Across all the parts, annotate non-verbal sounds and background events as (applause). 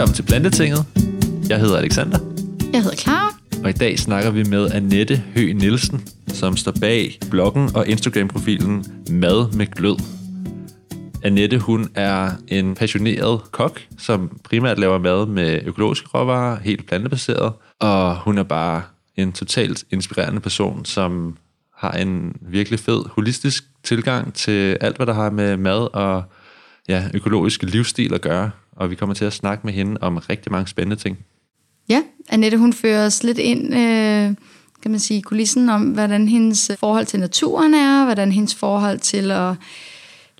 Velkommen til Plantetinget. Jeg hedder Alexander, Jeg hedder Clara. og i dag snakker vi med Annette Høgh Nielsen, som står bag bloggen og Instagram-profilen Mad med Glød. Annette, hun er en passioneret kok, som primært laver mad med økologiske råvarer, helt plantebaseret, og hun er bare en totalt inspirerende person, som har en virkelig fed, holistisk tilgang til alt, hvad der har med mad og ja, økologisk livsstil at gøre. Og vi kommer til at snakke med hende om rigtig mange spændende ting. Ja, Annette hun fører os lidt ind øh, kan man sige, kulissen om, hvordan hendes forhold til naturen er, hvordan hendes forhold til at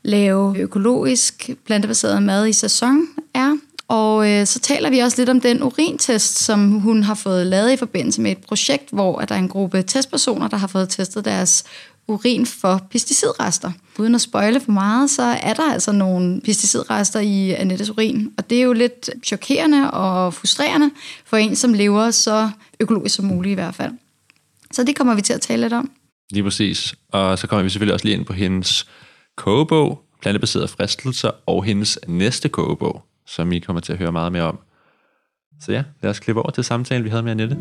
lave økologisk plantebaseret mad i sæson er. Og øh, så taler vi også lidt om den urintest, som hun har fået lavet i forbindelse med et projekt, hvor at der er en gruppe testpersoner, der har fået testet deres urin for pesticidrester. Uden at spøjle for meget, så er der altså nogle pesticidrester i Annettes urin, og det er jo lidt chokerende og frustrerende for en, som lever så økologisk som muligt i hvert fald. Så det kommer vi til at tale lidt om. Lige præcis. Og så kommer vi selvfølgelig også lige ind på hendes kogebog, Plantebaserede fristelser, og hendes næste kogebog, som I kommer til at høre meget mere om. Så ja, lad os klippe over til samtalen, vi havde med Annette.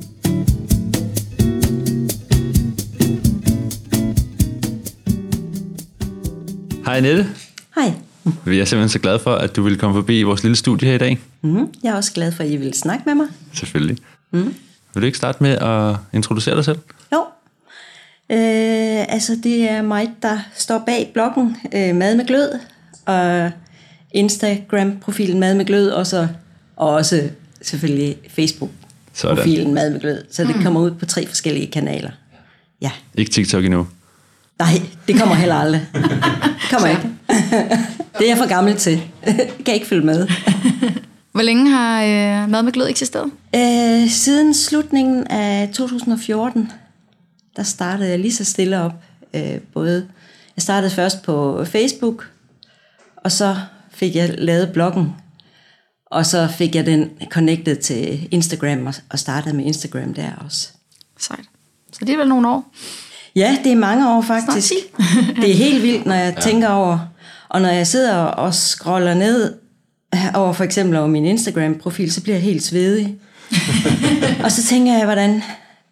Hej Annette. Hej. Vi er simpelthen så glade for, at du ville komme forbi vores lille studie her i dag. Mm, jeg er også glad for, at I vil snakke med mig. Selvfølgelig. Mm. Vil du ikke starte med at introducere dig selv? Jo. Øh, altså, det er mig, der står bag bloggen øh, Mad med Glød, og Instagram-profilen Mad med Glød, og, så, og også selvfølgelig Facebook-profilen Mad med Glød. Så det kommer ud på tre forskellige kanaler. Ja. Ikke TikTok endnu. Nej, det kommer heller aldrig. (laughs) Kommer ikke. (laughs) Det er jeg for gammel til. Jeg (laughs) kan ikke følge med. (laughs) Hvor længe har øh, Mad med Glød eksisteret? Øh, siden slutningen af 2014, der startede jeg lige så stille op. Øh, både, jeg startede først på Facebook, og så fik jeg lavet bloggen, og så fik jeg den connected til Instagram, og, og startede med Instagram der også. Sejt. Så det er vel nogle år. Ja, det er mange år faktisk. (laughs) det er helt vildt, når jeg ja. tænker over, og når jeg sidder og scroller ned over for eksempel over min Instagram-profil, så bliver jeg helt svedig. (laughs) og så tænker jeg, hvordan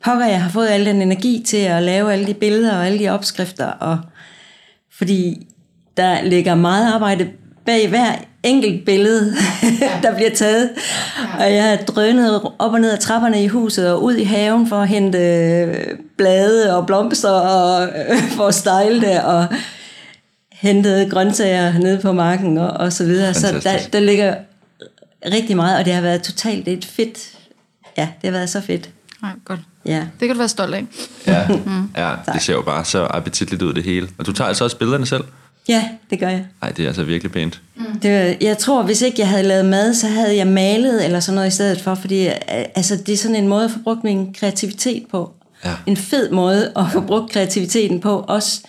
pokker jeg har fået al den energi til at lave alle de billeder og alle de opskrifter, og fordi der ligger meget arbejde bag hver enkelt billede, (laughs) der bliver taget. Og jeg har drønet op og ned ad trapperne i huset og ud i haven for at hente blade og blomster og (laughs) for at style det og hentet grøntsager nede på marken og, og så videre. Så der, der ligger rigtig meget, og det har været totalt et fedt. Ja, det har været så fedt. Nej, godt. Ja. Det kan du være stolt af. Ja, mm. ja det ser jo bare så appetitligt ud det hele. Og du tager altså også billederne selv? Ja, det gør jeg. Nej, det er altså virkelig pænt. Mm. Det, jeg tror, hvis ikke jeg havde lavet mad, så havde jeg malet eller sådan noget i stedet for, fordi altså, det er sådan en måde at få brugt min kreativitet på. Ja. En fed måde at få brugt kreativiteten på, også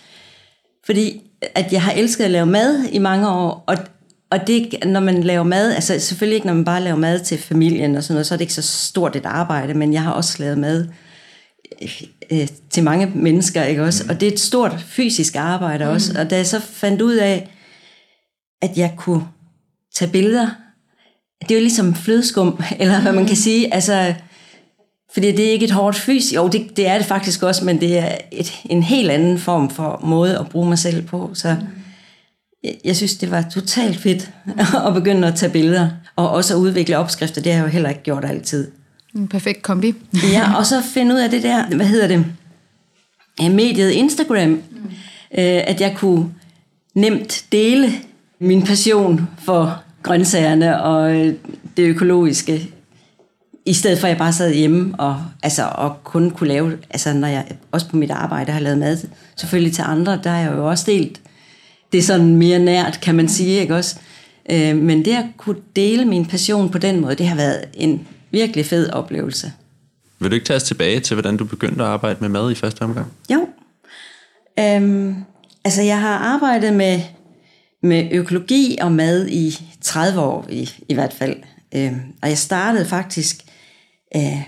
fordi at jeg har elsket at lave mad i mange år, og, og det, når man laver mad, altså selvfølgelig ikke, når man bare laver mad til familien og sådan noget, så er det ikke så stort et arbejde, men jeg har også lavet mad øh, til mange mennesker, ikke også? Mm. Og det er et stort fysisk arbejde mm. også, og da jeg så fandt ud af, at jeg kunne tage billeder, det er jo ligesom flødeskum, (laughs) eller hvad man kan sige, altså, fordi det er ikke et hårdt fysisk, jo det, det er det faktisk også, men det er et, en helt anden form for måde at bruge mig selv på, så jeg, jeg synes, det var totalt fedt (laughs) at begynde at tage billeder, og også at udvikle opskrifter, det har jeg jo heller ikke gjort altid. En perfekt kombi. (laughs) ja, og så finde ud af det der, hvad hedder det, mediet Instagram, mm. øh, at jeg kunne nemt dele min passion for grøntsagerne og det økologiske, i stedet for at jeg bare sad hjemme og, altså, og kun kunne lave, altså når jeg også på mit arbejde har lavet mad, selvfølgelig til andre, der er jeg jo også delt det er sådan mere nært, kan man sige, ikke også? Øh, men det at kunne dele min passion på den måde, det har været en virkelig fed oplevelse. Vil du ikke tage os tilbage til, hvordan du begyndte at arbejde med mad i første omgang? Jo. Øhm, altså, jeg har arbejdet med, med økologi og mad i 30 år i, i hvert fald. Øhm, og jeg startede faktisk øh,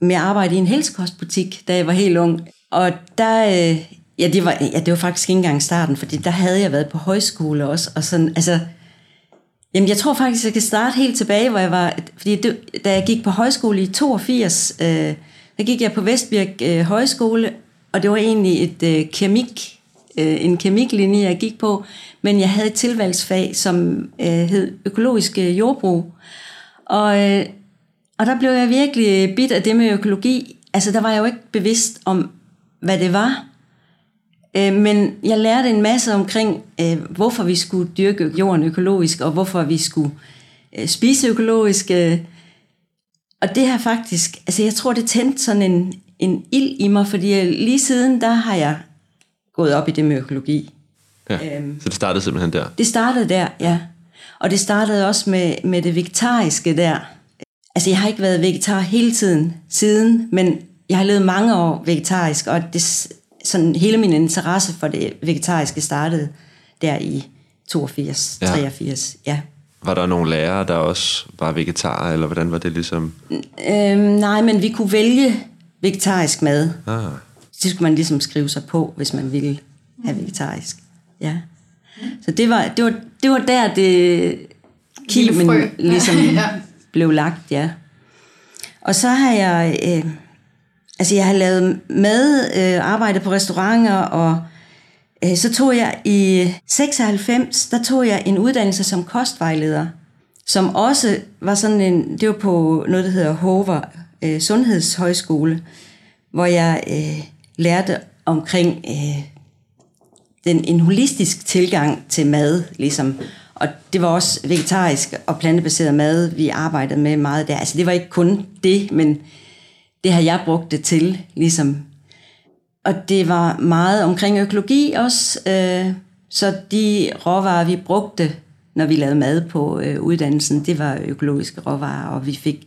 med at arbejde i en helsekostbutik, da jeg var helt ung. Og der, øh, ja, det var, ja, det var faktisk ikke engang starten, fordi der havde jeg været på højskole også. Og sådan, altså, Jamen, jeg tror faktisk, jeg kan starte helt tilbage, hvor jeg var... Fordi det, da jeg gik på højskole i 82, øh, der gik jeg på Vestbirk øh, Højskole, og det var egentlig et øh, kemik, øh, en kemiklinje, jeg gik på, men jeg havde et tilvalgsfag, som øh, hed økologisk øh, jordbrug. Og, øh, og der blev jeg virkelig bit af det med økologi. Altså, der var jeg jo ikke bevidst om, hvad det var. Øh, men jeg lærte en masse omkring, øh, hvorfor vi skulle dyrke jorden økologisk, og hvorfor vi skulle øh, spise økologisk. Øh. Og det har faktisk, altså jeg tror, det tændte sådan en, en ild i mig, fordi lige siden, der har jeg gået op i det med økologi. Ja, øhm, så det startede simpelthen der? Det startede der, ja. Og det startede også med, med det vegetariske der. Altså, jeg har ikke været vegetar hele tiden siden, men jeg har levet mange år vegetarisk, og det, sådan hele min interesse for det vegetariske startede der i 82, ja. 83, ja. Var der nogle lærere, der også var vegetarer, eller hvordan var det ligesom? Øhm, nej, men vi kunne vælge vegetarisk mad. Ah. Det skulle man ligesom skrive sig på, hvis man ville have vegetarisk. Ja. Så det var, det var, det var der, det kimen ligesom (laughs) ja. blev lagt, ja. Og så har jeg, øh, altså jeg har lavet mad, øh, arbejdet på restauranter, og øh, så tog jeg i 96, der tog jeg en uddannelse som kostvejleder, som også var sådan en, det var på noget, der hedder Hover øh, Sundhedshøjskole, hvor jeg øh, lærte omkring øh, den, en holistisk tilgang til mad, ligesom. Og det var også vegetarisk og plantebaseret mad, vi arbejdede med meget der. Altså det var ikke kun det, men det har jeg brugt det til, ligesom. Og det var meget omkring økologi også, øh, så de råvarer, vi brugte, når vi lavede mad på øh, uddannelsen, det var økologiske råvarer, og vi fik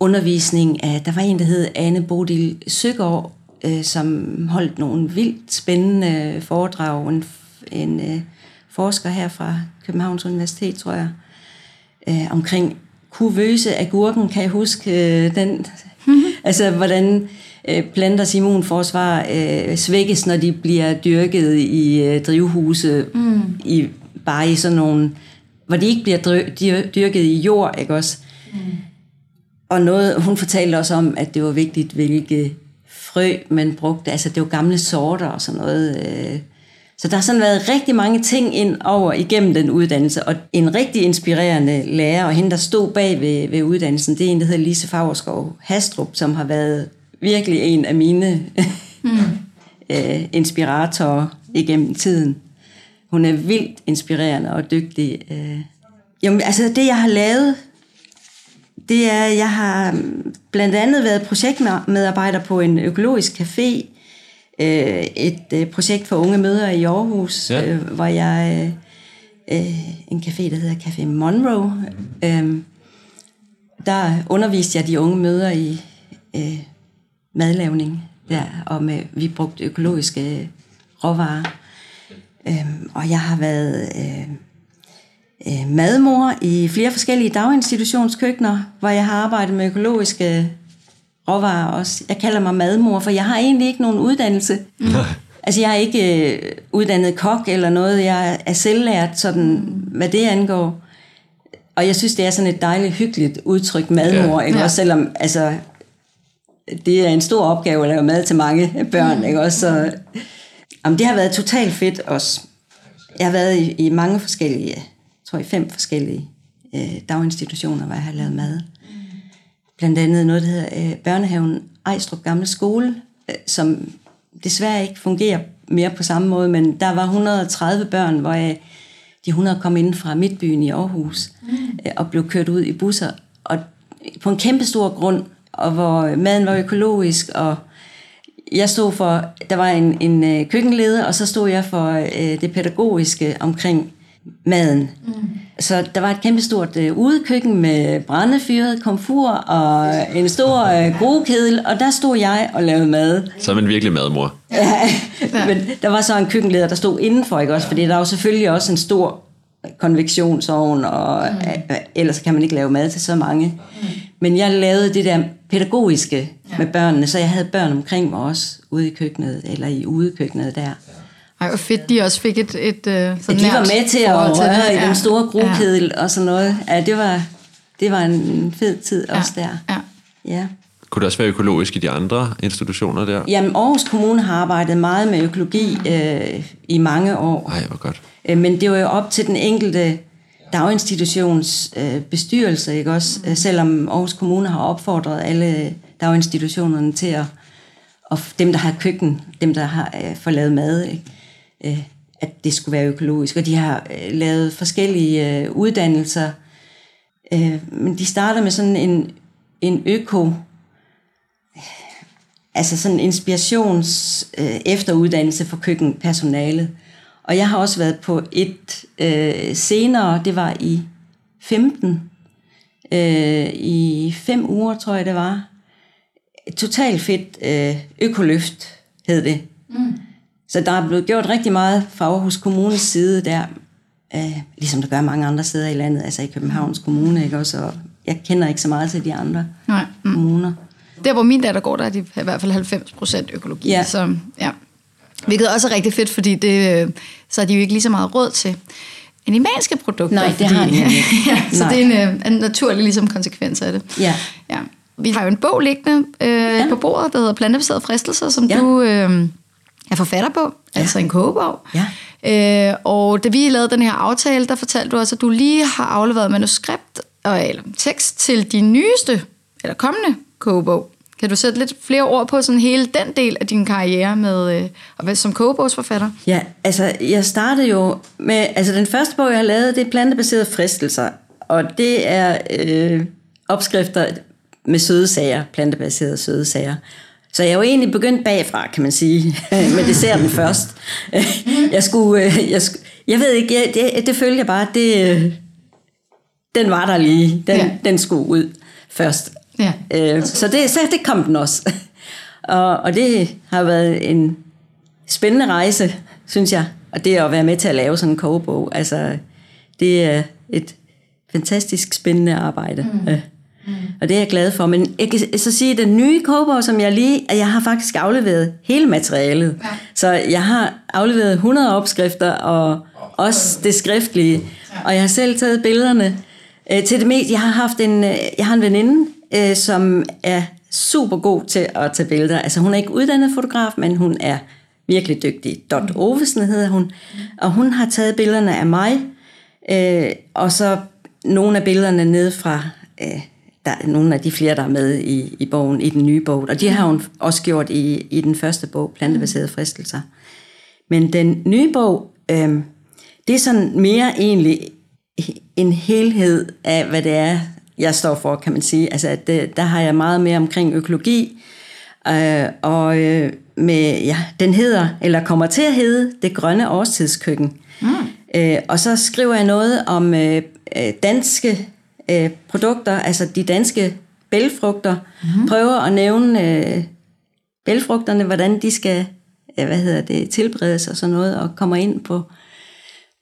undervisning af, der var en, der hed Anne Bodil Søgaard, øh, som holdt nogle vildt spændende foredrag. En, en øh, forsker her fra Københavns Universitet, tror jeg, øh, omkring kuvøse agurken, kan jeg huske øh, den altså hvordan øh, planters immunforsvar øh, svækkes, når de bliver dyrket i øh, drivhuse, mm. i, bare i sådan nogle, hvor de ikke bliver dyrket i jord, ikke også? Mm. Og noget, hun fortalte også om, at det var vigtigt, hvilke frø, man brugte. Altså det var gamle sorter og sådan noget. Øh. Så der har sådan været rigtig mange ting ind over igennem den uddannelse, og en rigtig inspirerende lærer, og hende, der stod bag ved, ved uddannelsen, det er en, der hedder Lise Fagerskov Hastrup, som har været virkelig en af mine mm. (laughs) øh, inspiratorer igennem tiden. Hun er vildt inspirerende og dygtig. Øh. Jamen, altså det, jeg har lavet det er, jeg har blandt andet været projektmedarbejder på en økologisk café, øh, et øh, projekt for unge mødre i Aarhus, ja. Øh, hvor jeg en café, der hedder Café Monroe. Der underviste jeg de unge mødre i madlavning der, og med, vi brugte økologiske råvarer. Og jeg har været øh, madmor i flere forskellige daginstitutionskøkkener, hvor jeg har arbejdet med økologiske råvarer også. Jeg kalder mig madmor, for jeg har egentlig ikke nogen uddannelse. Mm. (laughs) Altså, jeg er ikke øh, uddannet kok eller noget. Jeg er selvlært, sådan, hvad det angår. Og jeg synes, det er sådan et dejligt, hyggeligt udtryk, madmor. Ja. Ikke? Ja. Også selvom, altså, det er en stor opgave at lave mad til mange (laughs) børn. Mm. Ikke? Også, så, jamen, det har været totalt fedt også. Jeg har været i, i mange forskellige tror jeg, fem forskellige øh, daginstitutioner, hvor jeg har lavet mad. Blandt andet noget, der hedder øh, Børnehaven Ejstrup Gamle Skole, øh, som desværre ikke fungerer mere på samme måde, men der var 130 børn, hvor jeg, de 100 kom ind fra Midtbyen i Aarhus øh, og blev kørt ud i busser, og på en kæmpe stor grund, og hvor maden var økologisk, og jeg stod for, der var en, en øh, køkkenleder, og så stod jeg for øh, det pædagogiske omkring maden. Mm. Så der var et kæmpestort øh, udekøkken med brændefyret komfur og en stor øh, grokedel, og der stod jeg og lavede mad. Som en virkelig madmor. Ja, men der var så en køkkenleder, der stod indenfor, ikke også? Fordi der er jo selvfølgelig også en stor konvektionsovn, og mm. øh, ellers kan man ikke lave mad til så mange. Mm. Men jeg lavede det der pædagogiske ja. med børnene, så jeg havde børn omkring mig også ude i køkkenet, eller i udekøkkenet der Ej, og fedt, de også fik et, et, et sådan De var med til at røre i ja. den store grokedel ja. og sådan noget. Ja, det var, det var en fed tid ja. også der. Ja. ja. Kunne det også være økologisk i de andre institutioner der? Jamen, Aarhus Kommune har arbejdet meget med økologi øh, i mange år. Nej, hvor godt. Øh, men det var jo op til den enkelte daginstitutions øh, bestyrelse, ikke også? Mm. Selvom Aarhus Kommune har opfordret alle daginstitutionerne til at, og dem, der har køkken, dem, der har øh, fået lavet mad, ikke? Øh, at det skulle være økologisk. Og de har øh, lavet forskellige øh, uddannelser, øh, men de starter med sådan en, en øko, altså sådan en inspirations øh, efteruddannelse for køkkenpersonalet. Og jeg har også været på et øh, senere, det var i 15, øh, i fem uger tror jeg det var. Total totalt fedt øh, økoløft hed det. Mm. Så der er blevet gjort rigtig meget fra Aarhus Kommunes side der, øh, ligesom der gør mange andre steder i landet, altså i Københavns Kommune, ikke også? Og jeg kender ikke så meget til de andre Nej. Mm. kommuner. Der, hvor min datter går, der er de i hvert fald 90 procent økologi. Ja. Så, ja. Hvilket også er rigtig fedt, fordi det, så er de jo ikke lige så meget råd til animalske produkter. Nej, det fordi, har de ikke. (laughs) ja, så Nej. det er en, øh, en naturlig ligesom, konsekvens af det. Ja. ja. Vi har jo en bog liggende øh, ja. på bordet, der hedder Plantebaserede fristelser, som ja. du øh, er forfatter på, ja. altså en kogebog. Ja. Øh, og da vi lavede den her aftale, der fortalte du også, at du lige har afleveret manuskript og, eller tekst til din nyeste, eller kommende kogebog. Kan du sætte lidt flere ord på sådan hele den del af din karriere med øh, som kogebogsforfatter? Ja, altså jeg startede jo med, altså den første bog, jeg har lavet, det er plantebaserede fristelser, og det er øh, opskrifter med søde sager, plantebaserede søde sager. Så jeg jo egentlig begyndt bagfra, kan man sige, (laughs) med desserten først. (laughs) Jeg skulle, øh, jeg, skulle, jeg ved ikke, jeg, det, det følger bare, det, øh, den var der lige, den, ja. den skulle ud først. Ja. Øh, så, det, så det kom den også. (laughs) og, og det har været en spændende rejse, synes jeg. Og det at være med til at lave sådan en kogebog, altså det er et fantastisk spændende arbejde. Mm. Mm. Og det er jeg glad for. Men jeg kan så sige, at den nye kogebog, som jeg lige... At jeg har faktisk afleveret hele materialet. Ja. Så jeg har afleveret 100 opskrifter, og også det skriftlige. Ja. Og jeg har selv taget billederne. Øh, til det mest, jeg har haft en... Øh, jeg har en veninde, øh, som er super god til at tage billeder. Altså hun er ikke uddannet fotograf, men hun er virkelig dygtig. Dot mm. Ovesen hedder hun. Og hun har taget billederne af mig, øh, og så nogle af billederne ned fra øh, der er nogle af de flere, der er med i, i bogen, i den nye bog. Og de har hun også gjort i, i den første bog, Plantebaserede fristelser. Men den nye bog, øh, det er sådan mere egentlig en helhed af, hvad det er, jeg står for, kan man sige. Altså, det, der har jeg meget mere omkring økologi, øh, og øh, med, ja, den hedder, eller kommer til at hedde, Det Grønne Årstidskøkken. Mm. Øh, og så skriver jeg noget om øh, øh danske øh, produkter, altså de danske bælfrugter. Mm. Prøver at nævne øh, bælfrugterne, hvordan de skal øh, hvad hedder det, tilberedes og sådan noget, og kommer ind på,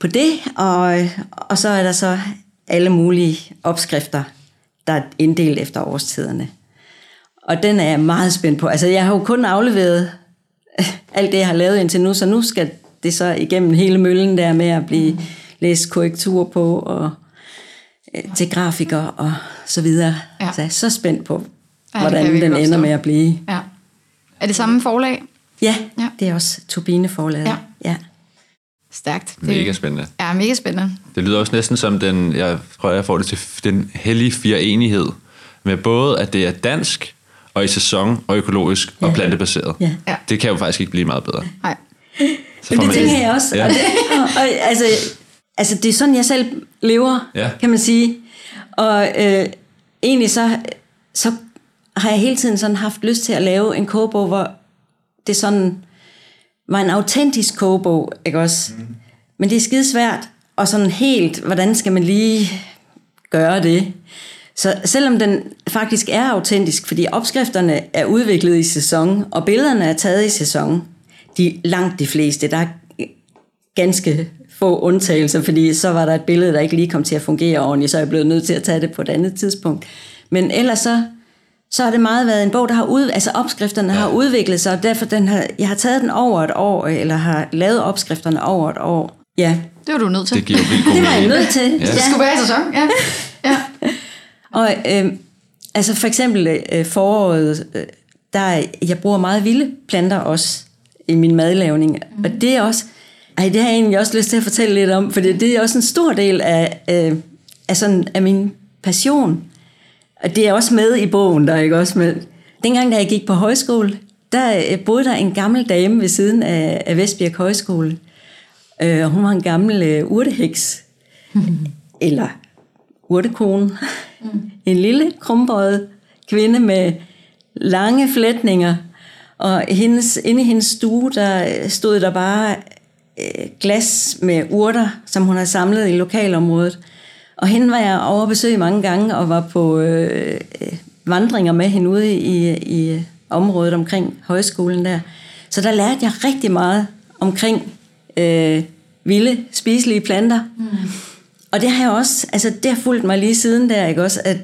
på det. Og, og så er der så alle mulige opskrifter der er inddelt efter årstiderne. Og den er jeg meget spændt på. Altså, jeg har jo kun afleveret (laughs) alt det, jeg har lavet indtil nu, så nu skal det så igennem hele møllen der med at blive mm. læst korrektur på, og til grafikere og så videre. Ja. Så jeg er så spændt på, ja, hvordan den ender med at blive. Ja. Er det samme forlag? Ja, ja. det er også Turbine forlaget. Ja. ja. Stærkt. Det mega spændende. Ja, mega spændende. Det lyder også næsten som den, jeg tror, jeg får det til den hellige fire enighed, med både, at det er dansk, og i sæson, og økologisk, ja. og plantebaseret. Ja. Det kan jo faktisk ikke blive meget bedre. Nej. Men det tænker jeg også. Ja. Og det, og, altså, altså, det er sådan, jeg selv lever, ja. kan man sige. Og øh, egentlig så, så har jeg hele tiden sådan haft lyst til at lave en kogebog, hvor det sådan var en autentisk kogebog, ikke også? Mm. Men det er skide svært, og sådan helt, hvordan skal man lige gøre det? Så selvom den faktisk er autentisk, fordi opskrifterne er udviklet i sæson, og billederne er taget i sæson, de langt de fleste, der er ganske få undtagelser, fordi så var der et billede, der ikke lige kom til at fungere ordentligt, så er jeg blevet nødt til at tage det på et andet tidspunkt. Men ellers så, så har det meget været en bog, der har ud, altså opskrifterne ja. har udviklet sig, og derfor den har, jeg har taget den over et år, eller har lavet opskrifterne over et år. Ja. Det var du nødt til. Det giver vildt god Det var jeg mening. nødt til. Ja. Det skulle være i sæson, ja. ja. (laughs) Og øh, altså for eksempel øh, foråret, øh, der er, jeg bruger meget vilde planter også i min madlavning. Mm. Og det er også, ej, det har jeg egentlig også lyst til at fortælle lidt om, for det, er også en stor del af, øh, af, sådan, af min passion. Og det er også med i bogen, der er ikke også med. Dengang, da jeg gik på højskole, der øh, boede der en gammel dame ved siden af, af Vestbjerg Højskole. Øh, og hun var en gammel øh, urteheks. (laughs) Eller urtekone. En lille krumbøjet kvinde med lange flætninger. Og hendes, inde i hendes stue, der stod der bare øh, glas med urter, som hun havde samlet i lokalområdet. Og hende var jeg over at besøge mange gange, og var på øh, vandringer med hende ude i, i området omkring højskolen der. Så der lærte jeg rigtig meget omkring øh, vilde, spiselige planter. Mm. Og det har jeg også, altså det har fulgt mig lige siden der, ikke også, at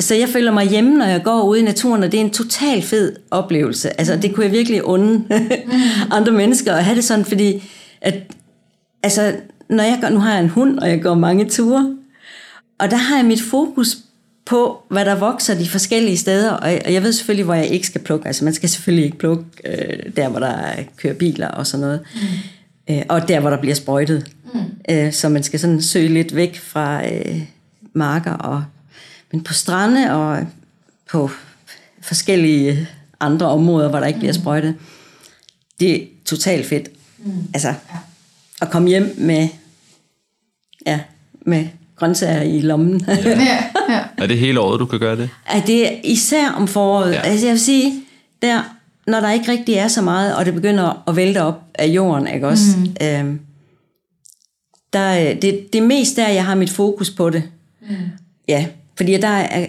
så jeg føler mig hjemme, når jeg går ud i naturen, og det er en total fed oplevelse. Altså, det kunne jeg virkelig unde (laughs) andre mennesker at have det sådan, fordi at, altså, når jeg går, nu har jeg en hund, og jeg går mange ture, og der har jeg mit fokus på, hvad der vokser de forskellige steder, og jeg, ved selvfølgelig, hvor jeg ikke skal plukke. Altså, man skal selvfølgelig ikke plukke øh, der, hvor der kører biler og sådan noget. Mm. Øh, og der, hvor der bliver sprøjtet. Mm. Øh, så man skal sådan søge lidt væk fra øh, marker og men på strande og på forskellige andre områder, hvor der ikke bliver sprøjtet, det er totalt fedt. Mm. Altså, at komme hjem med, ja, med grøntsager i lommen. ja, ja. (laughs) Er det hele året, du kan gøre det? at det er især om foråret. Ja. Ja. Altså jeg vil sige, der, når der ikke rigtig er så meget, og det begynder at vælte op af jorden, ikke også? Mm. Øhm, der, er- det, det er mest der, jeg har mit fokus på det. Mm. Ja, fordi der er,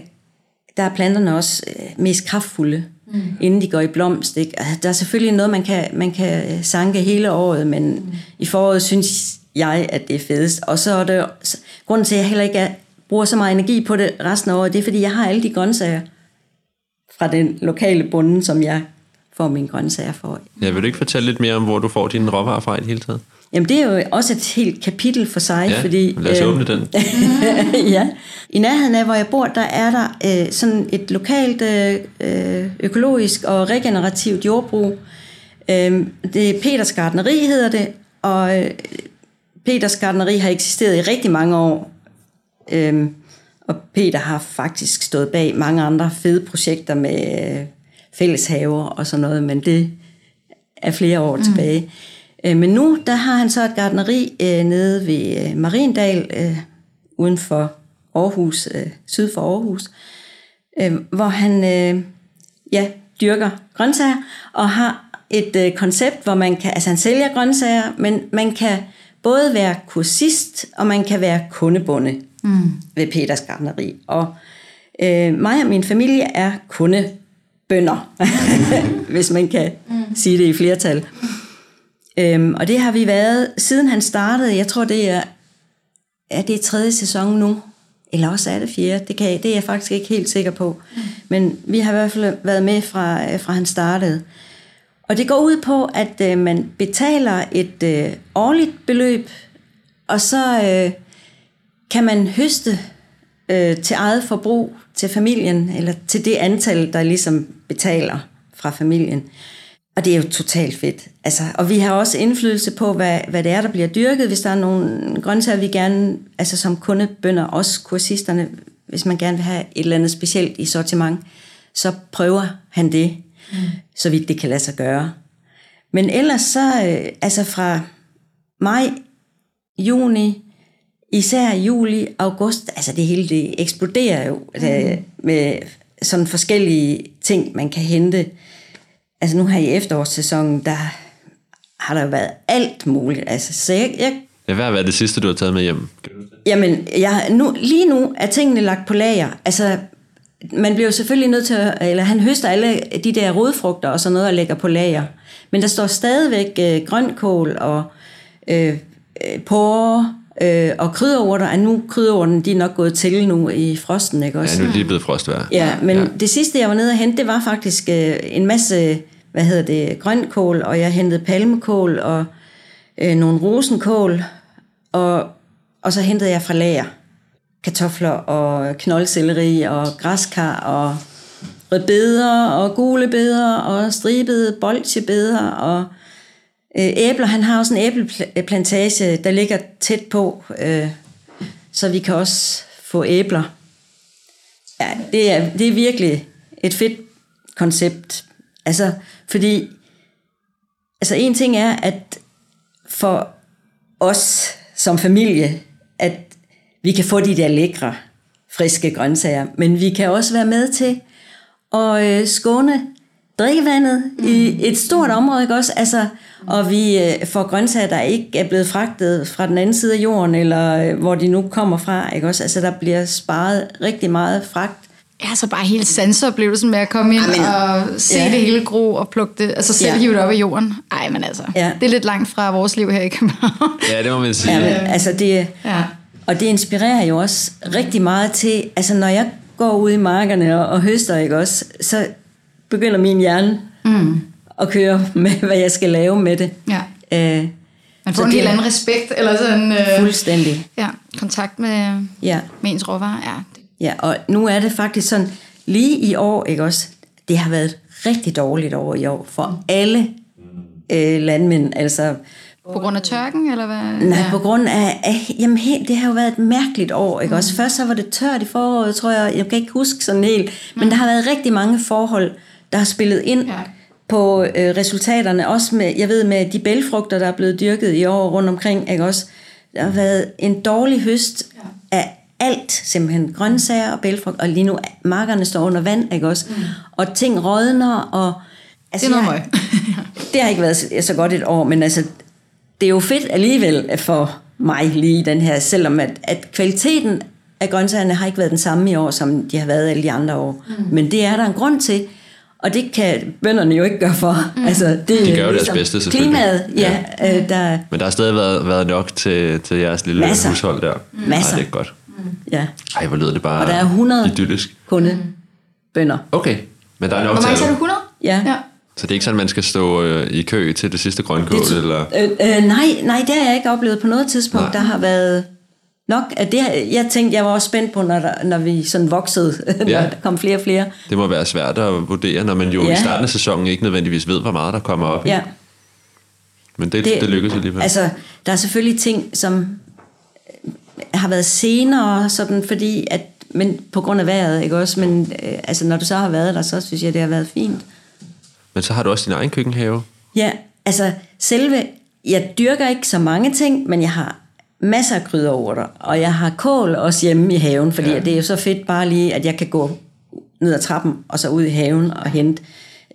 der er planterne også øh, mest kraftfulde, mm. inden de går i blomst. Ikke? Altså, der er selvfølgelig noget, man kan, man kan øh, sanke hele året, men mm. i foråret synes jeg, at det er fedest. Og så er det grunden til, at jeg heller ikke er, bruger så meget energi på det resten af året, det er, fordi jeg har alle de grøntsager fra den lokale bonde, som jeg får mine grøntsager for. Ja, vil du ikke fortælle lidt mere om, hvor du får dine råvarer fra i det hele taget? Jamen det er jo også et helt kapitel for sig, Ja, fordi... lad os øh, åbne den. (laughs) ja. I nærheden af, hvor jeg bor, der er der øh, sådan et lokalt øh, økologisk og regenerativt jordbrug. Øh, det er Peters Gartneri, hedder det, og øh, Peters Gartneri har eksisteret i rigtig mange år. Øh, og Peter har faktisk stået bag mange andre fede projekter med øh, fælleshaver og sådan noget, men det er flere år mm. tilbage. Øh, Men nu, der har han så et gardneri øh, nede ved øh, Mariendal, øh, uden for Aarhus, øh, syd for Aarhus, øh, hvor han øh, ja, dyrker grøntsager, og har et øh, koncept, hvor man kan, altså han sælger grøntsager, men man kan både være kursist, og man kan være kundebonde mm. ved Peters Gartneri. Og øh, mig og min familie er kundebønder, (laughs) hvis man kan mm. sige det i flertal. Øhm, og det har vi været, siden han startede, jeg tror det er, er det tredje sæson nu, eller også er det fjerde, det, kan det er jeg faktisk ikke helt sikker på. Mm. Men vi har i hvert fald været med fra, øh, fra han startede. Og det går ud på, at øh, man betaler et øh, årligt beløb, og så øh, kan man høste øh, til eget forbrug til familien, eller til det antal, der ligesom betaler fra familien. Og det er jo totalt fedt. Altså, og vi har også indflydelse på, hvad, hvad det er, der bliver dyrket. Hvis der er nogle grøntsager, vi gerne, altså som kundebønder, også kursisterne, hvis man gerne vil have et eller andet specielt i sortiment, så prøver han det, mm. så vidt det kan lade sig gøre. Men ellers så, øh, altså fra maj, juni, især juli, august, altså det hele det eksploderer jo mm. med sådan forskellige ting, man kan hente. Altså nu her i efterårssæsonen, der har der jo været alt muligt. Altså, så jeg, jeg Ja, hvad har været det sidste, du har taget med hjem? Jamen, jeg, nu, lige nu er tingene lagt på lager. Altså, man bliver jo selvfølgelig nødt til at, eller han høster alle de der rodfrugter og sådan noget og lægger på lager. Men der står stadigvæk øh, grønkål og øh, øh, porre, Øh, og krydderurter, er nu krydderurten, de er nok gået til nu i frosten, ikke også? Ja, nu er det blevet frostvær. Ja, men ja. det sidste, jeg var nede og hente, det var faktisk øh, en masse, hvad hedder det, grønkål, og jeg hentede palmekål og øh, nogle rosenkål, og, og så hentede jeg fra lager kartofler og knoldselleri og græskar og rødbeder og gule beder og stribede bolchebeder og øh, æbler. Han har også en æbleplantage, der ligger tæt på, øh, så vi kan også få æbler. Ja, det er, det er virkelig et fedt koncept. Altså, fordi altså en ting er, at for os som familie, at vi kan få de der lækre, friske grøntsager, men vi kan også være med til at øh, skåne drikkevandet mm. i et stort område, ikke også? Altså, og vi øh, får grøntsager, der ikke er blevet fragtet fra den anden side af jorden, eller øh, hvor de nu kommer fra, ikke også? Altså, der bliver sparet rigtig meget fragt. Ja, så bare hele sansoplevelsen med at komme ind Amen. og se ja. det hele gro og plukke det, altså selv ja. hive det op af jorden. Ej, men altså, ja. det er lidt langt fra vores liv her i København. Ja, det må man sige. Ja, men, altså det, ja. Og det inspirerer jo også rigtig meget til, altså når jeg går ud i markerne og, og høster, ikke også, så begynder min hjerne mm. at køre med, hvad jeg skal lave med det. Ja. Øh, man får en helt anden respekt, eller sådan... Øh, fuldstændig. Ja, kontakt med, ja. med ens råvarer. Ja. Ja, og nu er det faktisk sådan, lige i år, ikke også, det har været rigtig dårligt over i år for alle øh, landmænd. Altså, på grund af tørken, eller hvad? Nej, ja. på grund af, af jamen helt, det har jo været et mærkeligt år, ikke mm. også? Først så var det tørt i foråret, tror jeg, jeg kan ikke huske sådan helt, men mm. der har været rigtig mange forhold, der har spillet ind ja. på øh, resultaterne, også med, jeg ved med de bælfrugter, der er blevet dyrket i år rundt omkring, ikke også? Der har været en dårlig høst ja. af alt, simpelthen grøntsager og bælfrugt, og lige nu markerne står under vand, ikke også? Mm. Og ting rådner, og Altså, det er noget jeg, Det har ikke været så godt et år, men altså, det er jo fedt alligevel for mig lige den her, selvom at, at kvaliteten af grøntsagerne har ikke været den samme i år, som de har været alle de andre år. Mm. Men det er der en grund til, og det kan bønderne jo ikke gøre for. Mm. Altså, det, de gør jo ligesom deres bedste selvfølgelig. Klimaet, ja. ja. Øh, der, Men der har stadig været, været nok til, til jeres lille masser. hushold der. Mm. Masser. Ej, det er godt. Mm. Ja. Ej, hvor lyder det bare Og der er 100 idyllisk. kunde bønder. Okay, men der er nok Hvor mange sagde du? 100? Ja. ja. Så det er ikke sådan, man skal stå øh, i kø til det sidste grønkål? Det, eller? Øh, øh, nej, nej, det har jeg ikke oplevet på noget tidspunkt. Nej. Der har været nok at det, jeg tænkte, jeg var også spændt på, når, der, når vi sådan voksede, (laughs) ja. når der kom flere og flere. Det må være svært at vurdere, når man jo ja. i starten af sæsonen ikke nødvendigvis ved, hvor meget der kommer op. Ja. Men det, det, det lykkedes alligevel. Altså, der er selvfølgelig ting, som har været senere, sådan, fordi at, men på grund af vejret, ikke også? Men øh, altså, når du så har været der, så synes jeg, det har været fint. Men så har du også din egen køkkenhave. Ja, altså selve, jeg dyrker ikke så mange ting, men jeg har masser af krydderurter, og jeg har kål også hjemme i haven, fordi ja. det er jo så fedt bare lige, at jeg kan gå ned ad trappen, og så ud i haven og hente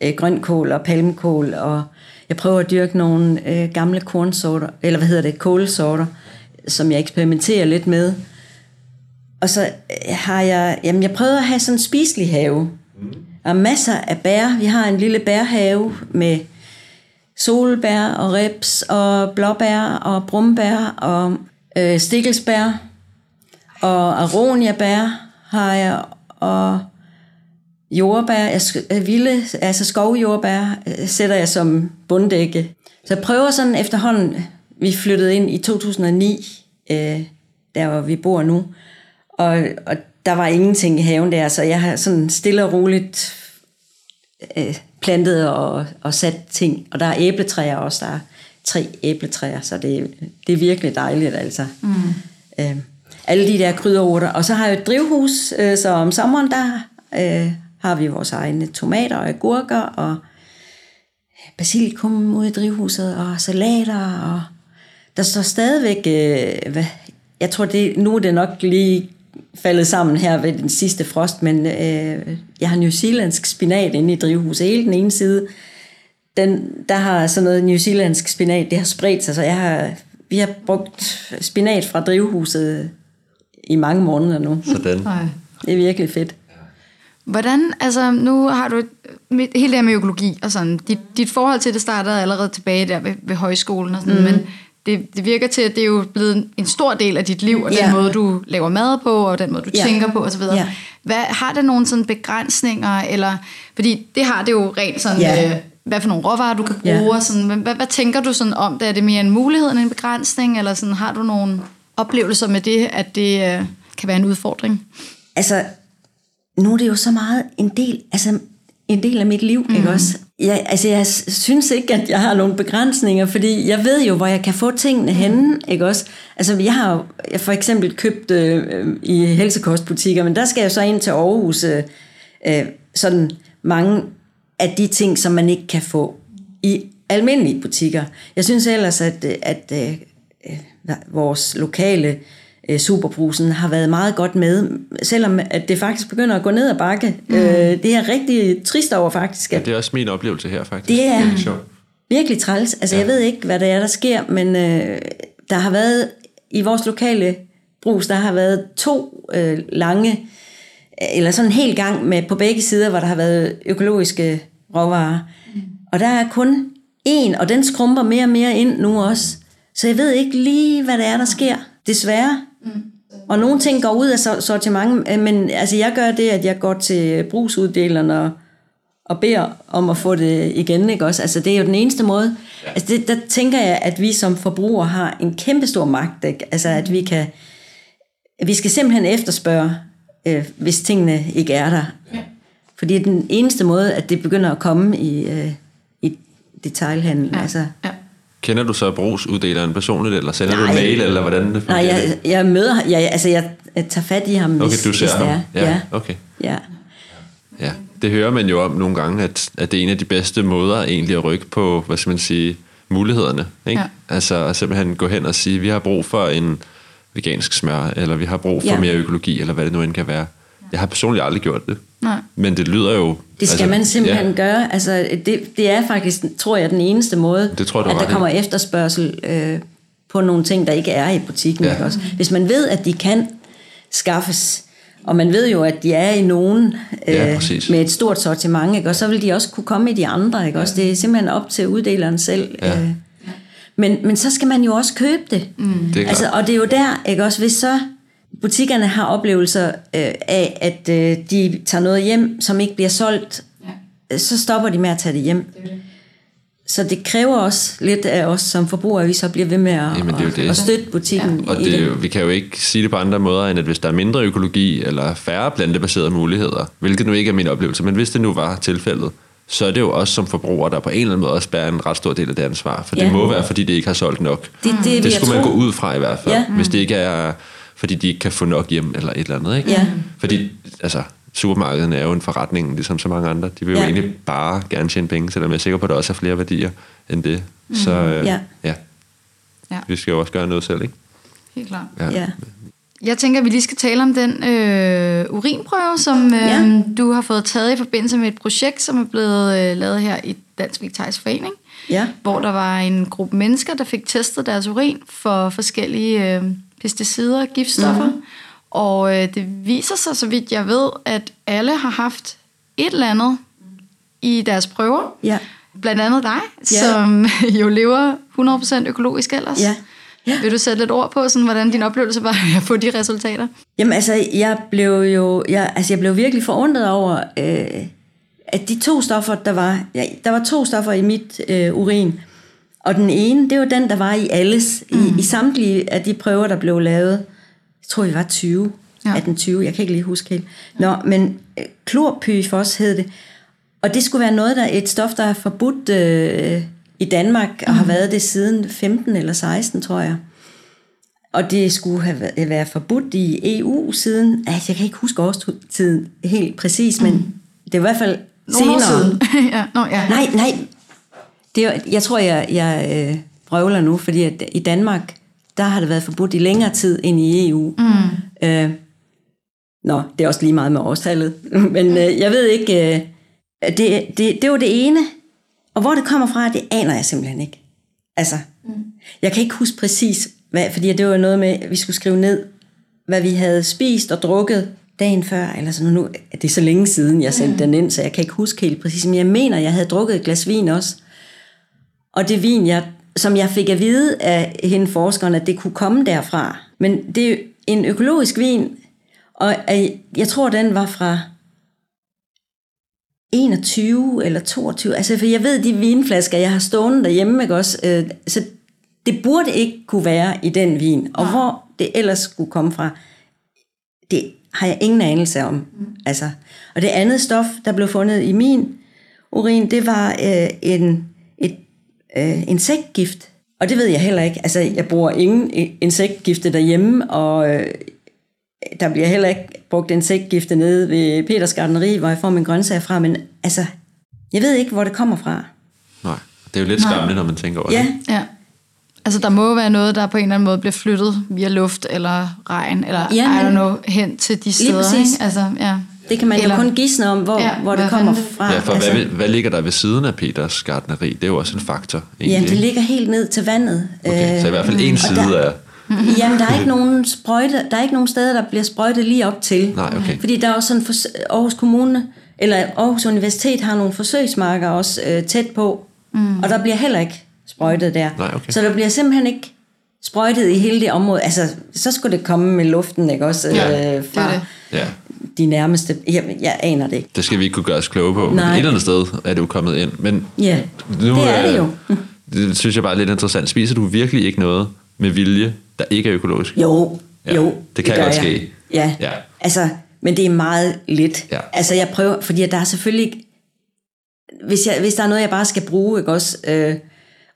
øh, grønkål og palmekål, og jeg prøver at dyrke nogle øh, gamle kornsorter, eller hvad hedder det, kålsorter, som jeg eksperimenterer lidt med. Og så øh, har jeg, jamen jeg prøver at have sådan en spiselig have. Mm. Er masser af bær. Vi har en lille bærhave med solbær og reps og blåbær og brumbær og øh, stikkelsbær og aroniabær har jeg og jordbær, jeg, vilde, altså skovjordbær øh, sætter jeg som bunddække. Så jeg prøver sådan efterhånden, vi flyttede ind i 2009, øh, der hvor vi bor nu, og, og der var ingenting i haven der, så jeg har sådan stille og roligt øh, plantet og, og sat ting. Og der er æbletræer også, der er tre æbletræer, så det, det er virkelig dejligt altså. Mm. Øh, alle de der krydderurter. Og så har jeg et drivhus, øh, så om sommeren der øh, har vi vores egne tomater og agurker og basilikum ude i drivhuset og salater og der står stadigvæk, øh, hvad, jeg tror det, nu er det nok lige faldet sammen her ved den sidste frost, men øh, jeg har New Zealandsk spinat inde i drivhuset. Hele den ene side, den, der har sådan noget New Zealandsk spinat, det har spredt sig, så jeg har, vi har brugt spinat fra drivhuset i mange måneder nu. Sådan. Det er virkelig fedt. Hvordan, altså nu har du hele det her med økologi og sådan, dit, dit forhold til det startede allerede tilbage der ved, ved højskolen og sådan, mm. men det, det virker til, at det er jo blevet en stor del af dit liv, og den måde, du laver mad på, og den måde, du Ja. tænker på, osv. Ja. Hvad, har det nogle sådan begrænsninger, eller, fordi det har det jo rent sådan, Ja. øh, hvad for nogle råvarer, du kan bruge, og sådan, hvad, hvad, hvad tænker du sådan om det? Er det mere en mulighed end en begrænsning, eller sådan, har du nogle oplevelser med det, at det øh, kan være en udfordring? Altså, nu er det jo så meget en del, altså en del af mit liv, mm. ikke også? Jeg, altså, jeg synes ikke, at jeg har nogle begrænsninger, fordi jeg ved jo, hvor jeg kan få tingene henne, ikke også? Altså, jeg har jo jeg for eksempel købt øh, i helsekostbutikker, men der skal jeg så ind til Aarhus øh, øh, sådan mange af de ting, som man ikke kan få i almindelige butikker. Jeg synes ellers, at, øh, at øh, øh, vores lokale øh, superbrusen har været meget godt med, selvom at det faktisk begynder at gå ned ad bakke. Mm. Øh, det er jeg rigtig trist over faktisk, Ja, at det er også min oplevelse her, faktisk. Det er- lidt sjovt. virkelig træls. Altså, ja. jeg ved ikke, hvad det er, der sker, men øh, der har været, i vores lokale brus, der har været to øh, lange, eller sådan en hel gang med på begge sider, hvor der har været økologiske råvarer. Mm. Og der er kun en, og den skrumper mere og mere ind nu også. Så jeg ved ikke lige, hvad det er, der sker, desværre. Mm. Og nogle ting går ud af sor- sortiment, øh, men altså, jeg gør det, at jeg går til brugsuddeleren og, og beder om at få det igen, ikke også? Altså, det er jo den eneste måde. Ja. Altså, det, der tænker jeg, at vi som forbrugere har en kæmpe stor magt, ikke? Altså, at vi kan... Vi skal simpelthen efterspørge, øh, hvis tingene ikke er der. Ja. Fordi det er den eneste måde, at det begynder at komme i, øh, i detailhandlen. Ja. Altså, Ja. Kender du så brugsuddeleren personligt, eller sender du en Nej. mail, eller hvordan det nej, fungerer? jeg, jeg møder... Jeg, altså, jeg, tager fat i ham, Okay, hvis, du ser hvis det ham. er. Ja, okay. ja. Ja, det hører man jo om nogle gange, at, at det er en af de bedste måder egentlig at rykke på, hvad skal man sige, mulighederne. Ikke? Ja. Altså at simpelthen gå hen og sige, vi har brug for en vegansk smør, eller vi har brug for Ja. mere økologi, eller hvad det nu end kan være. Jeg har personligt aldrig gjort det. Nej. Men det lyder jo... Det skal altså, man simpelthen Ja, ja. gøre. Altså, det, det er faktisk, tror jeg, den eneste måde, Det tror jeg, at der kommer efterspørgsel øh, på nogle ting, der ikke er i butikken. Ja. Ja. Ikke også? Hvis man ved, at de kan skaffes, og man ved jo, at de er i nogen Ja, øh, præcis. med et stort sortiment, ikke? og så vil de også kunne komme i de andre. Ikke? Også, det er simpelthen op til uddeleren selv. Ja. Øh. Men, men så skal man jo også købe det. Mm. det er Altså, og det er jo der, ikke også, hvis så butikkerne har oplevelser øh, af, at øh, de tager noget hjem, som ikke bliver solgt, ja. så stopper de med at tage det hjem. Det det. Så det kræver også lidt af os som forbrugere, at vi så bliver ved med at, Jamen, det det. at støtte butikken Og i det, er det. jo- vi kan jo ikke sige det på andre måder, end at hvis der er mindre økologi eller færre plantebaserede muligheder, hvilket nu ikke er min oplevelse, men hvis det nu var tilfældet, så er det jo os som forbrugere, der på en eller anden måde også bærer en ret stor del af det ansvar. For Ja. det må være, fordi det ikke har solgt nok. Det, det, Det skulle man tro. gå ud fra i hvert fald, Ja. hvis det ikke er, fordi de ikke kan få nok hjem eller et eller andet. Ikke? Ja. Fordi altså, supermarkederne er jo en forretning, ligesom så mange andre. De vil jo Ja. egentlig bare gerne tjene penge, selvom jeg er sikker på, at der også er flere værdier end det. Så øh, Ja. ja, Ja, vi skal jo også gøre noget selv, ikke? helt klart. Ja. Jeg tænker, at vi lige skal tale om den øh, urinprøve, som øh, Ja. du har fået taget i forbindelse med et projekt, som er blevet øh, lavet her i Dansk Vegetarisk Forening, Ja. hvor der var en gruppe mennesker, der fik testet deres urin for forskellige øh, pesticider og giftstoffer. Mm-hmm. Og øh, det viser sig, så vidt jeg ved, at alle har haft et eller andet i deres prøver. Ja. Blandt andet dig, Ja. som (laughs) jo lever 100% økologisk ellers. Ja. Ja. Vil du sætte lidt ord på, sådan, hvordan din oplevelse var at få de resultater? Jamen altså, jeg blev jo jeg, altså, jeg blev virkelig forundret over, øh, at de to stoffer, der var, ja, der var to stoffer i mit øh, urin, og den ene, det var den, der var i alles, mm. i, i samtlige af de prøver, der blev lavet. Jeg tror, vi var 20, Ja. ja. 18-20, jeg kan ikke lige huske helt. Nå, men øh, klorpyfos hed det, og det skulle være noget, der et stof, der er forbudt øh, i Danmark, og har været det siden 15 eller 16, tror jeg. Og det skulle have været, været forbudt i EU siden, altså jeg kan ikke huske årstiden helt præcis, men det er i hvert fald Nogle år senere. siden. (laughs) ja, nå, ja. Nej, nej. Det jeg tror, jeg, jeg øh, vrøvler nu, fordi at i Danmark, der har det været forbudt i længere tid end i EU. Mm. Øh, nå, det er også lige meget med årstallet. (laughs) Men øh, jeg ved ikke, øh, det, det, det var det ene. Og hvor det kommer fra, det aner jeg simpelthen ikke. Altså, mm. jeg kan ikke huske præcis, hvad, fordi det var noget med, at vi skulle skrive ned, hvad vi havde spist og drukket dagen før, eller sådan nu, det er så længe siden, jeg sendte mm. den ind, så jeg kan ikke huske helt præcis, men jeg mener, jeg havde drukket et glas vin også, og det vin, jeg som jeg fik at vide af hende forskeren, at det kunne komme derfra. Men det er en økologisk vin, og jeg tror, den var fra 21 eller 22. Altså, for jeg ved, de vinflasker, jeg har stående derhjemme, ikke også? Øh, så det burde ikke kunne være i den vin. Og ja. hvor det ellers skulle komme fra, det har jeg ingen anelse om. Mm. Altså, og det andet stof, der blev fundet i min urin, det var øh, en, øh, insektgift. Og det ved jeg heller ikke. Altså, jeg bruger ingen insektgifte derhjemme, og øh, der bliver heller ikke brugt insektgifte nede ved Peters Gardneri, hvor jeg får min grøntsager fra, men altså, jeg ved ikke, hvor det kommer fra. Nej, det er jo lidt skræmmende, når man tænker over ja. det. Ja, Altså, der må være noget, der på en eller anden måde bliver flyttet via luft eller regn, eller ja, men, I don't know, hen til de steder. Ikke? Altså, ja. Det kan man eller, jo kun gisne om, hvor, ja, hvor det kommer fra. Ja, for altså. hvad, hvad ligger der ved siden af Peters gardneri? Det er jo også en faktor. Egentlig. Ja, det ligger helt ned til vandet. Okay, så i hvert fald en side der, af... (laughs) Jamen, der er ikke nogen sprøjte, der er ikke nogen steder, der bliver sprøjtet lige op til. Nej, okay. Fordi der er også sådan, Aarhus Kommune, eller Aarhus Universitet har nogle forsøgsmarker også øh, tæt på, mm. og der bliver heller ikke sprøjtet der. Nej, okay. Så der bliver simpelthen ikke sprøjtet i hele det område. Altså, så skulle det komme med luften, ikke også? Ja, øh, fra det. Ja. De nærmeste... Jeg, jeg aner det ikke. Det skal vi ikke kunne gøre os kloge på. Nej. Et eller andet sted er det jo kommet ind. Men ja, nu, det er det jo. (laughs) Det synes jeg bare er lidt interessant. Spiser du virkelig ikke noget med vilje, der ikke er økologisk? Jo, ja, jo. Det kan det godt jeg. ske. Ja. ja, altså, men det er meget lidt. Ja. Altså, jeg prøver, fordi der er selvfølgelig... Hvis, jeg, hvis der er noget, jeg bare skal bruge, ikke også... Øh,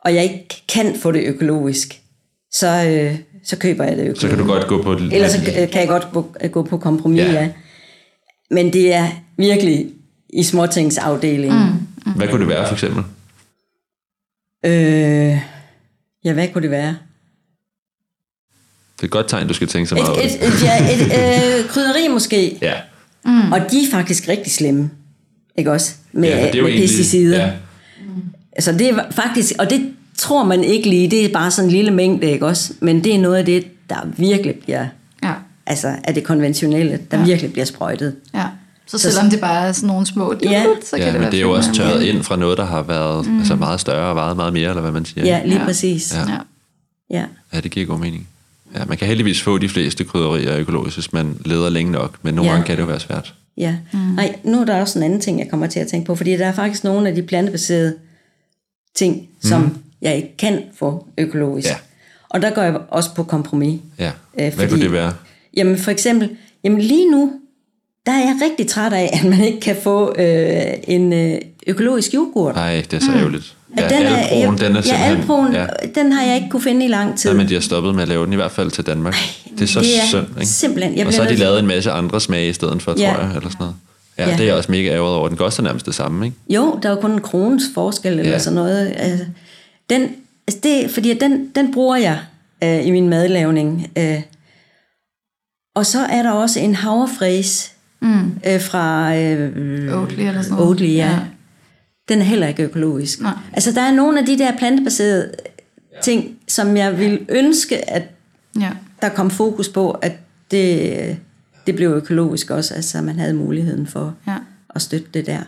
og jeg ikke kan få det økologisk, så, øh, så køber jeg det økologisk. Så kan du godt gå på. Ellers så kan jeg godt gå, gå på kompromis, ja. ja. Men det er virkelig i småtingsafdelingen. Mm. Mm. Hvad kunne det være for eksempel? Øh, ja, hvad kunne det være? Det er et godt tegn, du skal tænke så meget et, et, et, ja, et (laughs) øh, krydderi måske. Ja. Mm. Og de er faktisk rigtig slemme. Ikke også? Med, ja, det er jo med egentlig, pesticider. Ja. Altså det er faktisk, og det tror man ikke lige, det er bare sådan en lille mængde, ikke også? Men det er noget af det, der virkelig bliver, ja. Altså af det konventionelle, der ja. virkelig bliver sprøjtet. Ja. Så selvom så, det bare er sådan nogle små dut, ja. så kan ja, det men være det er jo også tørret ind fra noget, der har været mm. altså meget større og vejet meget mere, eller hvad man siger. Ja, lige ja. præcis. Ja. Ja. ja. ja, det giver god mening. Ja, man kan heldigvis få de fleste krydderier økologisk, hvis man leder længe nok, men nogle ja. gange kan det jo være svært. Ja, mm. Nej, nu er der også en anden ting, jeg kommer til at tænke på, fordi der er faktisk nogle af de plantebaserede ting, som mm. jeg ikke kan få økologisk. Ja. Og der går jeg også på kompromis. Ja. Øh, Hvad fordi, kunne det være? Jamen for eksempel, jamen lige nu, der er jeg rigtig træt af, at man ikke kan få øh, en øh, økologisk yoghurt. Nej, det er så mm. ærgerligt. Ja, den er, alproen, den er ja, alproen, ja. den har jeg ikke kunne finde i lang tid. Nej, men de har stoppet med at lave den i hvert fald til Danmark. Ej, det er så det er synd, ikke? Simpelthen. Jeg og så har de lavet en masse andre smage i stedet for, ja. tror jeg, eller sådan noget. Ja, ja, det er jeg også mega ærget over. Den koster nærmest det samme, ikke? Jo, der er jo kun en krones forskel eller ja. sådan noget. Altså, den, altså det, fordi den, den bruger jeg øh, i min madlavning. Øh. Og så er der også en havrefræs mm. øh, fra øh, Oatly eller sådan noget. Oatly, ja. ja. Den er heller ikke økologisk. Nej. Altså, der er nogle af de der plantebaserede ting, som jeg vil ønske, at ja. der kom fokus på, at det det blev økologisk også, altså man havde muligheden for ja. at støtte det der.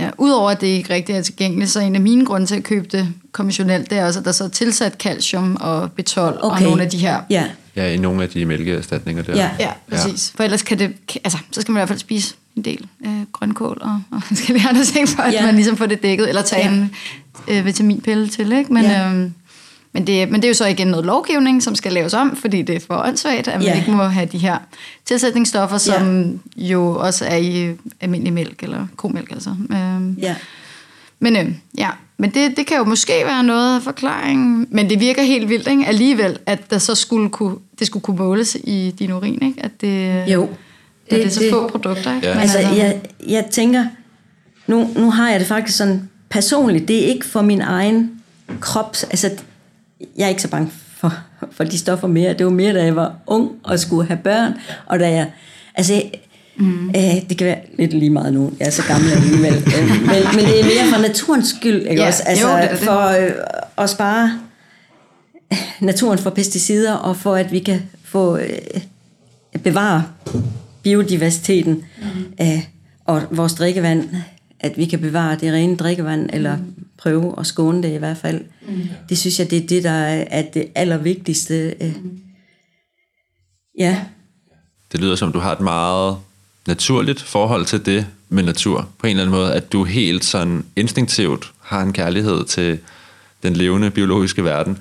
Ja, udover at det ikke rigtig er tilgængeligt, så en af mine grunde til at købe det konventionelt, det er også, at der så er tilsat calcium og B12 okay. og nogle af de her. Ja. Ja, i nogle af de mælkeerstatninger der. Ja, ja præcis. Ja. For ellers kan det, altså, så skal man i hvert fald spise en del øh, grønkål og, og (laughs) skal vi andre ting, for at ja. man ligesom får det dækket, eller tage ja. en øh, vitaminpille til, ikke? Men, ja. øh, men det, men det er jo så igen noget lovgivning, som skal laves om, fordi det er for åndssvagt, at man ja. ikke må have de her tilsætningsstoffer, som ja. jo også er i almindelig mælk, eller komælk altså. Øhm, ja. Men, øh, ja. men det, det kan jo måske være noget af forklaringen, men det virker helt vildt ikke? alligevel, at der så skulle kunne, det skulle kunne måles i din urin, ikke? At det, jo. Det, at det er så det, få produkter. Ikke? Ja. Men altså, altså, jeg, jeg tænker, nu, nu har jeg det faktisk sådan personligt, det er ikke for min egen krop, altså jeg er ikke så bange for, for de stoffer mere. Det var mere, da jeg var ung og skulle have børn, og da jeg, altså, Mm. Øh, det kan være lidt lige meget nu, jeg er så gammel alligevel, (laughs) men, men det er mere for naturens skyld, ikke ja, også? Altså, jo, det det. for øh, at spare naturen for pesticider, og for at vi kan få øh, bevare biodiversiteten mm. øh, og vores drikkevand, at vi kan bevare det rene drikkevand, eller prøve at skåne det i hvert fald. Mm. Det synes jeg, det er det, der er det allervigtigste. Mm. Ja. Det lyder som, du har et meget naturligt forhold til det med natur, på en eller anden måde, at du helt sådan instinktivt har en kærlighed til den levende biologiske verden.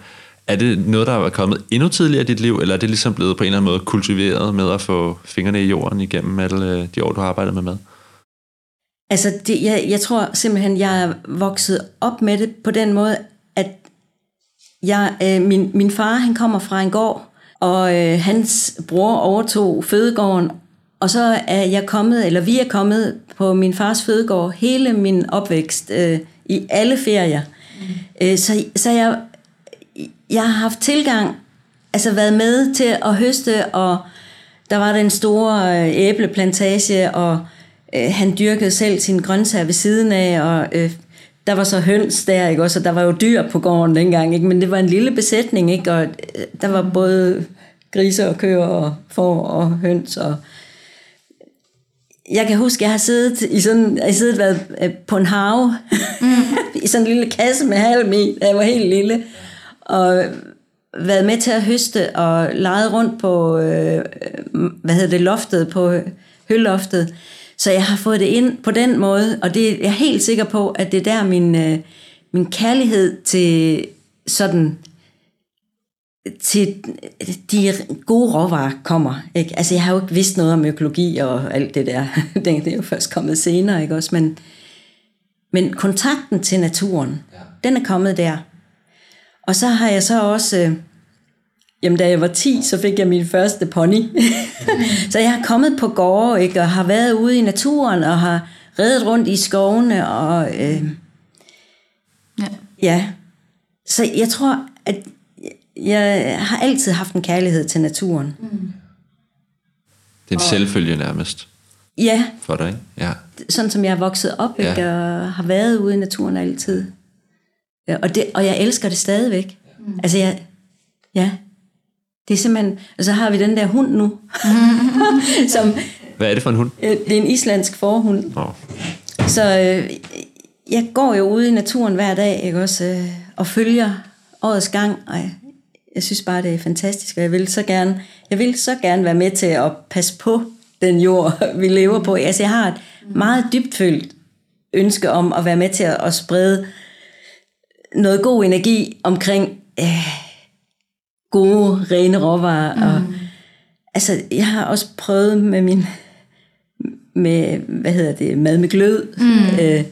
Er det noget, der er kommet endnu tidligere i dit liv, eller er det ligesom blevet på en eller anden måde kultiveret med at få fingrene i jorden igennem alle de år, du har arbejdet med mad? Altså, det, jeg, jeg tror simpelthen, jeg er vokset op med det på den måde, at jeg, øh, min, min far, han kommer fra en gård, og øh, hans bror overtog fødegården, og så er jeg kommet, eller vi er kommet på min fars fødegård hele min opvækst øh, i alle ferier. Mm. Øh, så, så jeg, jeg har haft tilgang, altså været med til at høste, og der var den store øh, æbleplantage, og øh, han dyrkede selv sine grøntsager ved siden af, og øh, der var så høns der, ikke også, og der var jo dyr på gården dengang, ikke? men det var en lille besætning, ikke? og øh, der var både grise og køer og får og høns, og jeg kan huske, jeg har siddet i sådan, jeg har siddet været øh, på en have, mm. (laughs) i sådan en lille kasse med halm i, da jeg var helt lille, og været med til at høste og lege rundt på, øh, hvad hedder det, loftet, på hølloftet. Så jeg har fået det ind på den måde, og det, jeg er helt sikker på, at det er der min, øh, min kærlighed til sådan til de gode råvarer kommer. Ikke? Altså jeg har jo ikke vidst noget om økologi og alt det der. (laughs) Det er jo først kommet senere, ikke også? Men, men kontakten til naturen, ja. den er kommet der. Og så har jeg så også... Øh, jamen da jeg var 10, så fik jeg min første pony. (laughs) så jeg har kommet på gårde, ikke? Og har været ude i naturen, og har reddet rundt i skovene, og... Øh, ja. ja. Så jeg tror, at jeg har altid haft en kærlighed til naturen. Mm. Det er en selvfølge nærmest. Ja. For dig, Ja. Sådan som jeg er vokset op, ja. ikke, og har været ude i naturen altid. Ja, og, det, og jeg elsker det stadigvæk. Mm. Altså jeg, ja, det er simpelthen, og så har vi den der hund nu. (laughs) som, Hvad er det for en hund? Det er en islandsk forhund. Oh. Så øh, jeg går jo ude i naturen hver dag, ikke også, øh, og følger årets gang, og jeg, jeg synes bare, det er fantastisk, og jeg vil så gerne, jeg vil så gerne være med til at passe på den jord, (laughs) vi lever på. Altså, jeg har et meget dybtfølt ønske om at være med til at, at sprede noget god energi omkring øh, gode, rene råvarer. Mm. Og, altså, jeg har også prøvet med min med, hvad hedder det, mad med glød. Mm. Øh,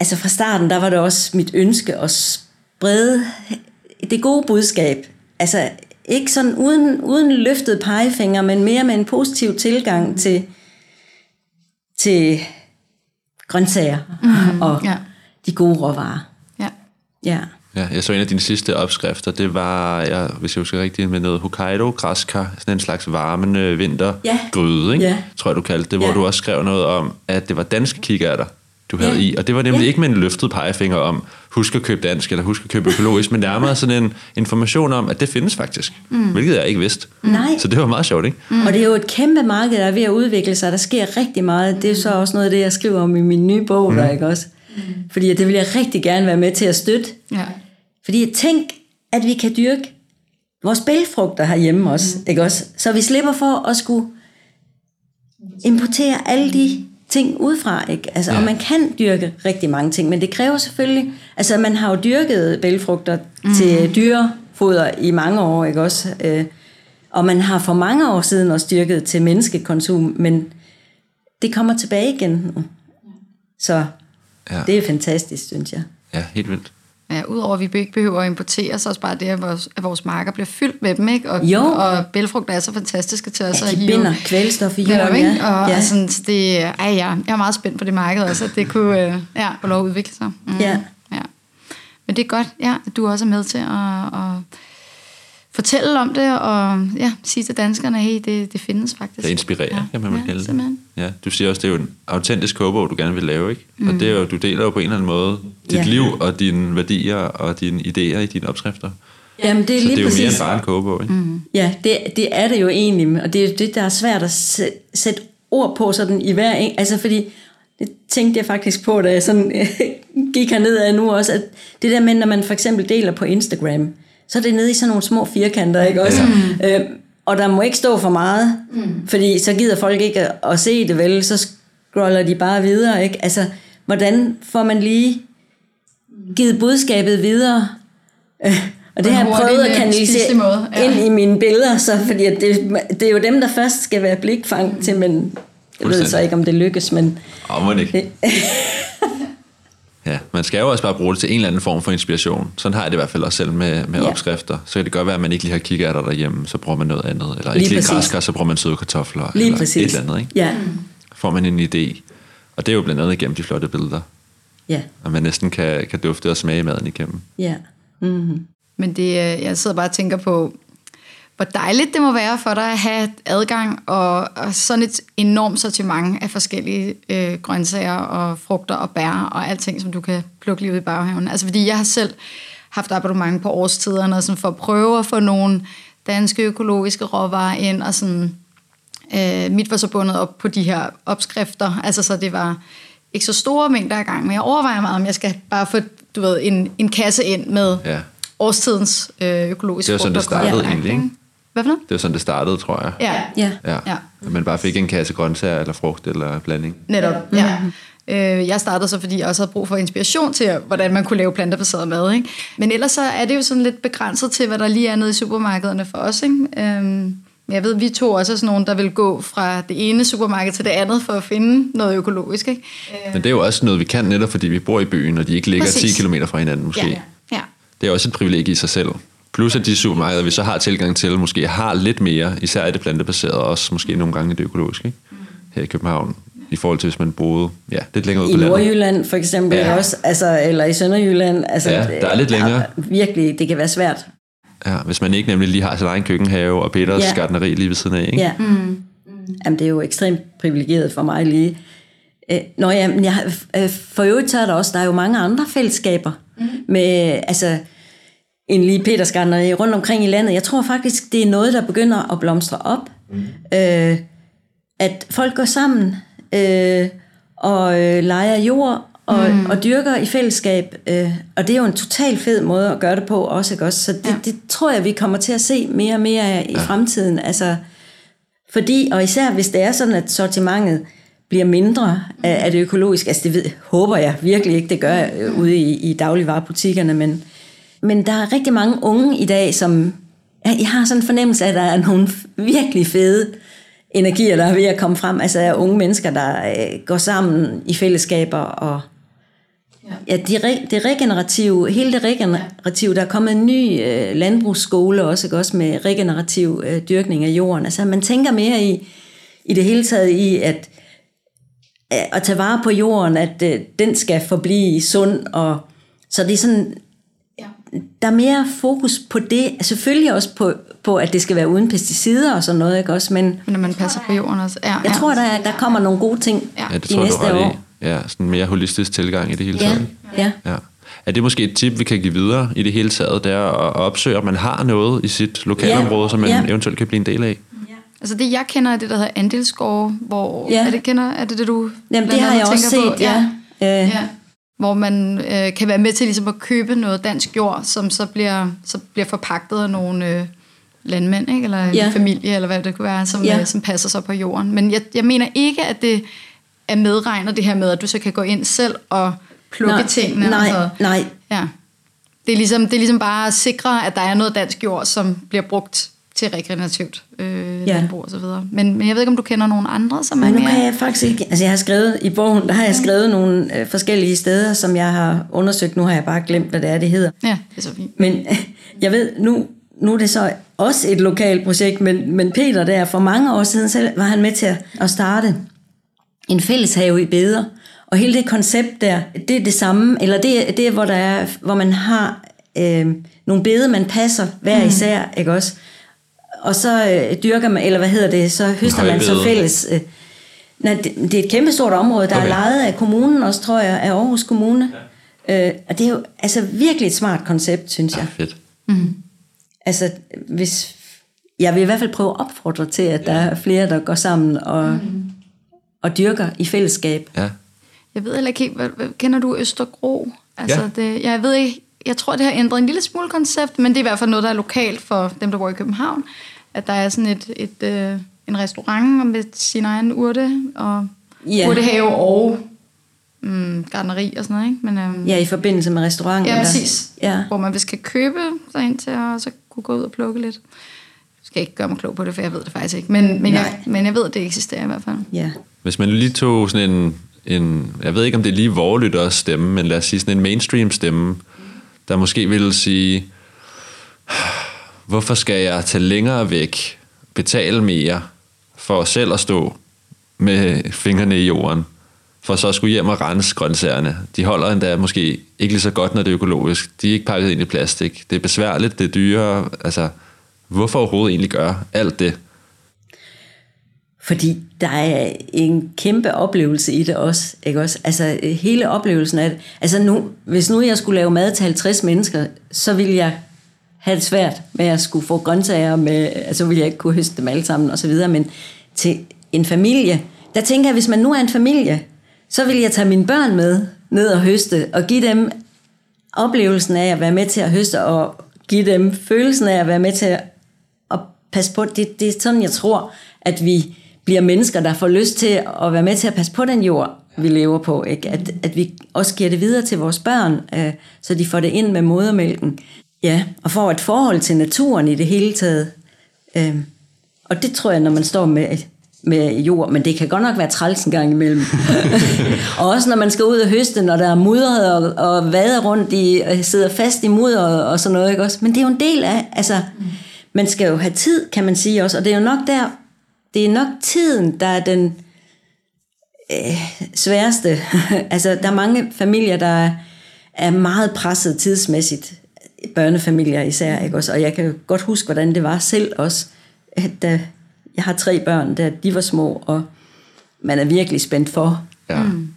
altså fra starten, der var det også mit ønske at sprede det gode budskab. Altså ikke sådan uden, uden løftet pegefinger, men mere med en positiv tilgang til, til grøntsager mm, og ja. de gode råvarer. Ja. ja. Jeg så en af dine sidste opskrifter, det var, ja, hvis jeg husker rigtigt, med noget Hokkaido græskar, sådan en slags varmende vintergryde, ja. ikke? Ja. tror jeg du kaldte det, hvor ja. du også skrev noget om, at det var danske kikærter du havde ja. i. Og det var nemlig ja. ikke med en løftet pegefinger om, husk at købe dansk, eller husk at købe økologisk, men nærmere sådan en information om, at det findes faktisk. Mm. Hvilket jeg ikke vidste. Mm. Nej. Så det var meget sjovt, ikke? Mm. Og det er jo et kæmpe marked, der er ved at udvikle sig. Der sker rigtig meget. Det er så også noget af det, jeg skriver om i min nye bog, mm. der, ikke også? Mm. Fordi det vil jeg rigtig gerne være med til at støtte. Ja. Fordi tænk, at vi kan dyrke vores bælfrugter herhjemme også, mm. ikke også? Så vi slipper for at skulle importere alle de ting udefra, ikke? Altså, ja. og man kan dyrke rigtig mange ting, men det kræver selvfølgelig, altså man har jo dyrket bælfrugter mm. til dyrefoder i mange år, ikke også? Øh, og man har for mange år siden også dyrket til menneskekonsum, men det kommer tilbage igen nu. Så ja. det er fantastisk, synes jeg. Ja, helt vildt. Ja, udover at vi ikke behøver at importere, så også bare det, at vores, at vores marker bliver fyldt med dem, ikke? Og, jo. og bælfrugter er så fantastiske til os ja, de at hive. binder kvælstof i jorden, ja. Og, ja. Altså, det, ej, ja, jeg er meget spændt på det marked også, at det kunne øh, ja, få lov at udvikle sig. Mm, ja. ja. Men det er godt, ja, at du også er med til at, at fortælle om det, og ja, sige til danskerne, hey, det, det findes faktisk. Det inspirerer, ja. kan man ja, kalde det. Ja, du siger også, det er jo en autentisk kogebog, du gerne vil lave, ikke? Mm. Og det er jo, du deler jo på en eller anden måde dit ja. liv og dine værdier og dine idéer i dine opskrifter. Jamen, det er Så lige det er præcis. jo mere end bare en kogebog, ikke? Mm. Ja, det, det er det jo egentlig, og det er det, der er svært at sætte ord på sådan i hver en, altså fordi det tænkte jeg faktisk på, da jeg sådan (laughs) gik herned af nu også, at det der med, når man for eksempel deler på Instagram, så er det nede i sådan nogle små firkanter, ikke også? Mm. Øh, og der må ikke stå for meget, mm. fordi så gider folk ikke at, at se det vel, så scroller de bare videre, ikke? Altså, hvordan får man lige givet budskabet videre? Øh, og det har jeg prøvet at kanalisere måde. Ja. ind i mine billeder, så, fordi det, det er jo dem, der først skal være blikfang mm. til, men jeg ved så ikke, om det lykkes, men... Oh, må ikke. (laughs) ja, man skal jo også bare bruge det til en eller anden form for inspiration. Sådan har jeg det i hvert fald også selv med, med ja. opskrifter. Så kan det godt være, at man ikke lige har kigget af derhjemme, så bruger man noget andet. Eller lige ikke lige græskar, så bruger man søde kartofler. Lige eller præcis. et eller andet, ikke? Ja. Får man en idé. Og det er jo blandt andet igennem de flotte billeder. Ja. Og man næsten kan, kan dufte og smage maden igennem. Ja. Mm-hmm. Men det, jeg sidder bare og tænker på, hvor dejligt det må være for dig at have adgang og, og sådan et enormt sortiment af forskellige øh, grøntsager og frugter og bær og alting, som du kan plukke lige ud i baghaven. Altså fordi jeg har selv haft abonnement på årstiderne og sådan for at prøve at få nogle danske økologiske råvarer ind, og sådan, øh, mit var så bundet op på de her opskrifter, altså så det var ikke så store mængder af gang, men jeg overvejer meget, om jeg skal bare få du ved, en, en kasse ind med ja. årstidens øh, økologiske frugter. Det var sådan, det startede egentlig, ikke? Hvad for noget? Det var sådan, det startede, tror jeg. Ja. Ja. ja. ja. At man bare fik en kasse grøntsager eller frugt eller blanding. Netop, ja. Øh, jeg startede så, fordi jeg også havde brug for inspiration til, hvordan man kunne lave plantebaseret mad. Ikke? Men ellers så er det jo sådan lidt begrænset til, hvad der lige er nede i supermarkederne for os. Ikke? Øhm, jeg ved, vi to også er sådan nogen, der vil gå fra det ene supermarked til det andet for at finde noget økologisk. Ikke? Men det er jo også noget, vi kan netop, fordi vi bor i byen, og de ikke ligger Præcis. 10 km fra hinanden måske. Ja, ja. Det er også et privilegie i sig selv. Plus at de supermarkeder, vi så har tilgang til, måske har lidt mere, især i det plantebaserede, også måske nogle gange i det økologiske, ikke? her i København, i forhold til, hvis man boede ja, lidt længere ud I på landet. I Nordjylland for eksempel ja. også, altså, eller i Sønderjylland. Altså, ja, der er lidt længere. Ja, virkelig, det kan være svært. Ja, hvis man ikke nemlig lige har sin egen køkkenhave og Peters ja. gardneri lige ved siden af. Ikke? Ja. Mm. Jamen, det er jo ekstremt privilegeret for mig lige. Nå ja, jeg, for øvrigt så er der også, der er jo mange andre fællesskaber mm. med, altså, end lige Peters Gardneri rundt omkring i landet. Jeg tror faktisk, det er noget, der begynder at blomstre op. Mm. Øh, at folk går sammen øh, og øh, leger jord og, mm. og dyrker i fællesskab. Øh, og det er jo en total fed måde at gøre det på også. Ikke også? Så det, ja. det tror jeg, vi kommer til at se mere og mere af i ja. fremtiden. Altså, fordi, og især hvis det er sådan, at sortimentet bliver mindre af, af det økologiske, altså det ved, håber jeg virkelig ikke, det gør jeg øh, ude i, i dagligvarerbutikkerne, men men der er rigtig mange unge i dag, som... Jeg har sådan en fornemmelse af, at der er nogle virkelig fede energier, der er ved at komme frem. Altså er unge mennesker, der øh, går sammen i fællesskaber og... Ja, det, re, det regenerative, hele det regenerative, der er kommet en ny øh, landbrugsskole også, ikke? også med regenerativ øh, dyrkning af jorden. Altså man tænker mere i, i det hele taget i, at at tage vare på jorden, at øh, den skal forblive sund, og så det er sådan der er mere fokus på det, selvfølgelig også på, på, at det skal være uden pesticider og sådan noget, ikke også? Men, men når man passer på jorden også. Ja, jeg ja. tror, der, der kommer nogle gode ting ja. det i tror næste du år. I. Ja, sådan mere holistisk tilgang i det hele ja. taget. Ja. ja. Er det måske et tip, vi kan give videre i det hele taget, det er at opsøge, at man har noget i sit lokalområde, ja. som man ja. eventuelt kan blive en del af? Altså det, jeg kender, er det, der hedder andelsgård, hvor... Ja. Er det, kender, er det det, du Jamen, det har jeg også set, på? ja. ja. Øh. ja hvor man øh, kan være med til ligesom at købe noget dansk jord, som så bliver, så bliver forpagtet af nogle øh, landmænd, ikke? eller ja. en familie, eller hvad det kunne være, som, ja. øh, som passer sig på jorden. Men jeg, jeg mener ikke, at det er medregnet det her med, at du så kan gå ind selv og plukke nej, tingene. Nej, altså, nej. Ja. Det er, ligesom, det er ligesom bare at sikre, at der er noget dansk jord, som bliver brugt til regenerativt øh, ja. landbrug og så videre. Men, men jeg ved ikke, om du kender nogle andre, som er nu kan jeg faktisk ikke... Altså jeg har skrevet i bogen, der har jeg skrevet nogle øh, forskellige steder, som jeg har undersøgt. Nu har jeg bare glemt, hvad det er, det hedder. Ja, det er så fint. Men (laughs) jeg ved, nu, nu er det så også et lokalt projekt, men, men Peter der, for mange år siden, så var han med til at starte en fælleshave i Beder. Og hele det koncept der, det er det samme, eller det, det er, hvor, der er, hvor man har øh, nogle bede, man passer hver især, mm. ikke også? Og så øh, dyrker man, eller hvad hedder det, så høster man så fælles. Øh, nej, det, det er et kæmpestort område, der okay. er lejet af kommunen også, tror jeg, af Aarhus Kommune. Ja. Øh, og det er jo altså virkelig et smart koncept, synes jeg. Ja, fedt. Mm. Altså, hvis, jeg vil i hvert fald prøve at opfordre til, at ja. der er flere, der går sammen og, mm. og dyrker i fællesskab. Ja. jeg ved heller ikke kender du Østergro? Altså, ja. det, jeg ved ikke, jeg tror, det har ændret en lille smule koncept, men det er i hvert fald noget, der er lokalt for dem, der bor i København. At der er sådan et, et, øh, en restaurant med sin egen urte, og ja. urtehave og mm, gardneri og sådan noget, ikke? Men, øhm, ja, i forbindelse med restauranten. Ja, præcis. Ja. Hvor man skal købe sig ind til at så kunne gå ud og plukke lidt. Jeg skal ikke gøre mig klog på det, for jeg ved det faktisk ikke. Men, men, jeg, men jeg ved, at det eksisterer i hvert fald. Ja. Hvis man lige tog sådan en, en jeg ved ikke, om det er lige vores stemme, men lad os sige sådan en mainstream stemme, der måske ville sige, hvorfor skal jeg tage længere væk, betale mere, for selv at stå med fingrene i jorden, for så at skulle hjem og rense grøntsagerne. De holder endda måske ikke lige så godt, når det er økologisk. De er ikke pakket ind i plastik. Det er besværligt, det er dyrere. Altså, hvorfor overhovedet egentlig gøre alt det? Fordi der er en kæmpe oplevelse i det også. Ikke også? Altså hele oplevelsen af det. Altså nu, hvis nu jeg skulle lave mad til 50 mennesker, så ville jeg have det svært med at skulle få grøntsager med, altså ville jeg ikke kunne høste dem alle sammen og så videre, men til en familie, der tænker jeg, hvis man nu er en familie, så vil jeg tage mine børn med ned og høste, og give dem oplevelsen af at være med til at høste, og give dem følelsen af at være med til at passe på. Det, det er sådan, jeg tror, at vi bliver mennesker, der får lyst til at være med til at passe på den jord, vi lever på. Ikke? At, at vi også giver det videre til vores børn, øh, så de får det ind med modermælken. Ja, og får et forhold til naturen i det hele taget. Øhm, og det tror jeg, når man står med med jord, men det kan godt nok være træls en gang imellem. (laughs) og også når man skal ud og høste, når der er mudret og, og vader rundt i, og sidder fast i mudder og, og sådan noget, ikke også? Men det er jo en del af, altså, man skal jo have tid, kan man sige også, og det er jo nok der, det er nok tiden, der er den øh, sværeste. (laughs) altså, der er mange familier, der er meget presset tidsmæssigt, børnefamilier især, ikke også? Og jeg kan godt huske, hvordan det var selv også, at da jeg har tre børn, der de var små, og man er virkelig spændt for. Ja. Mm.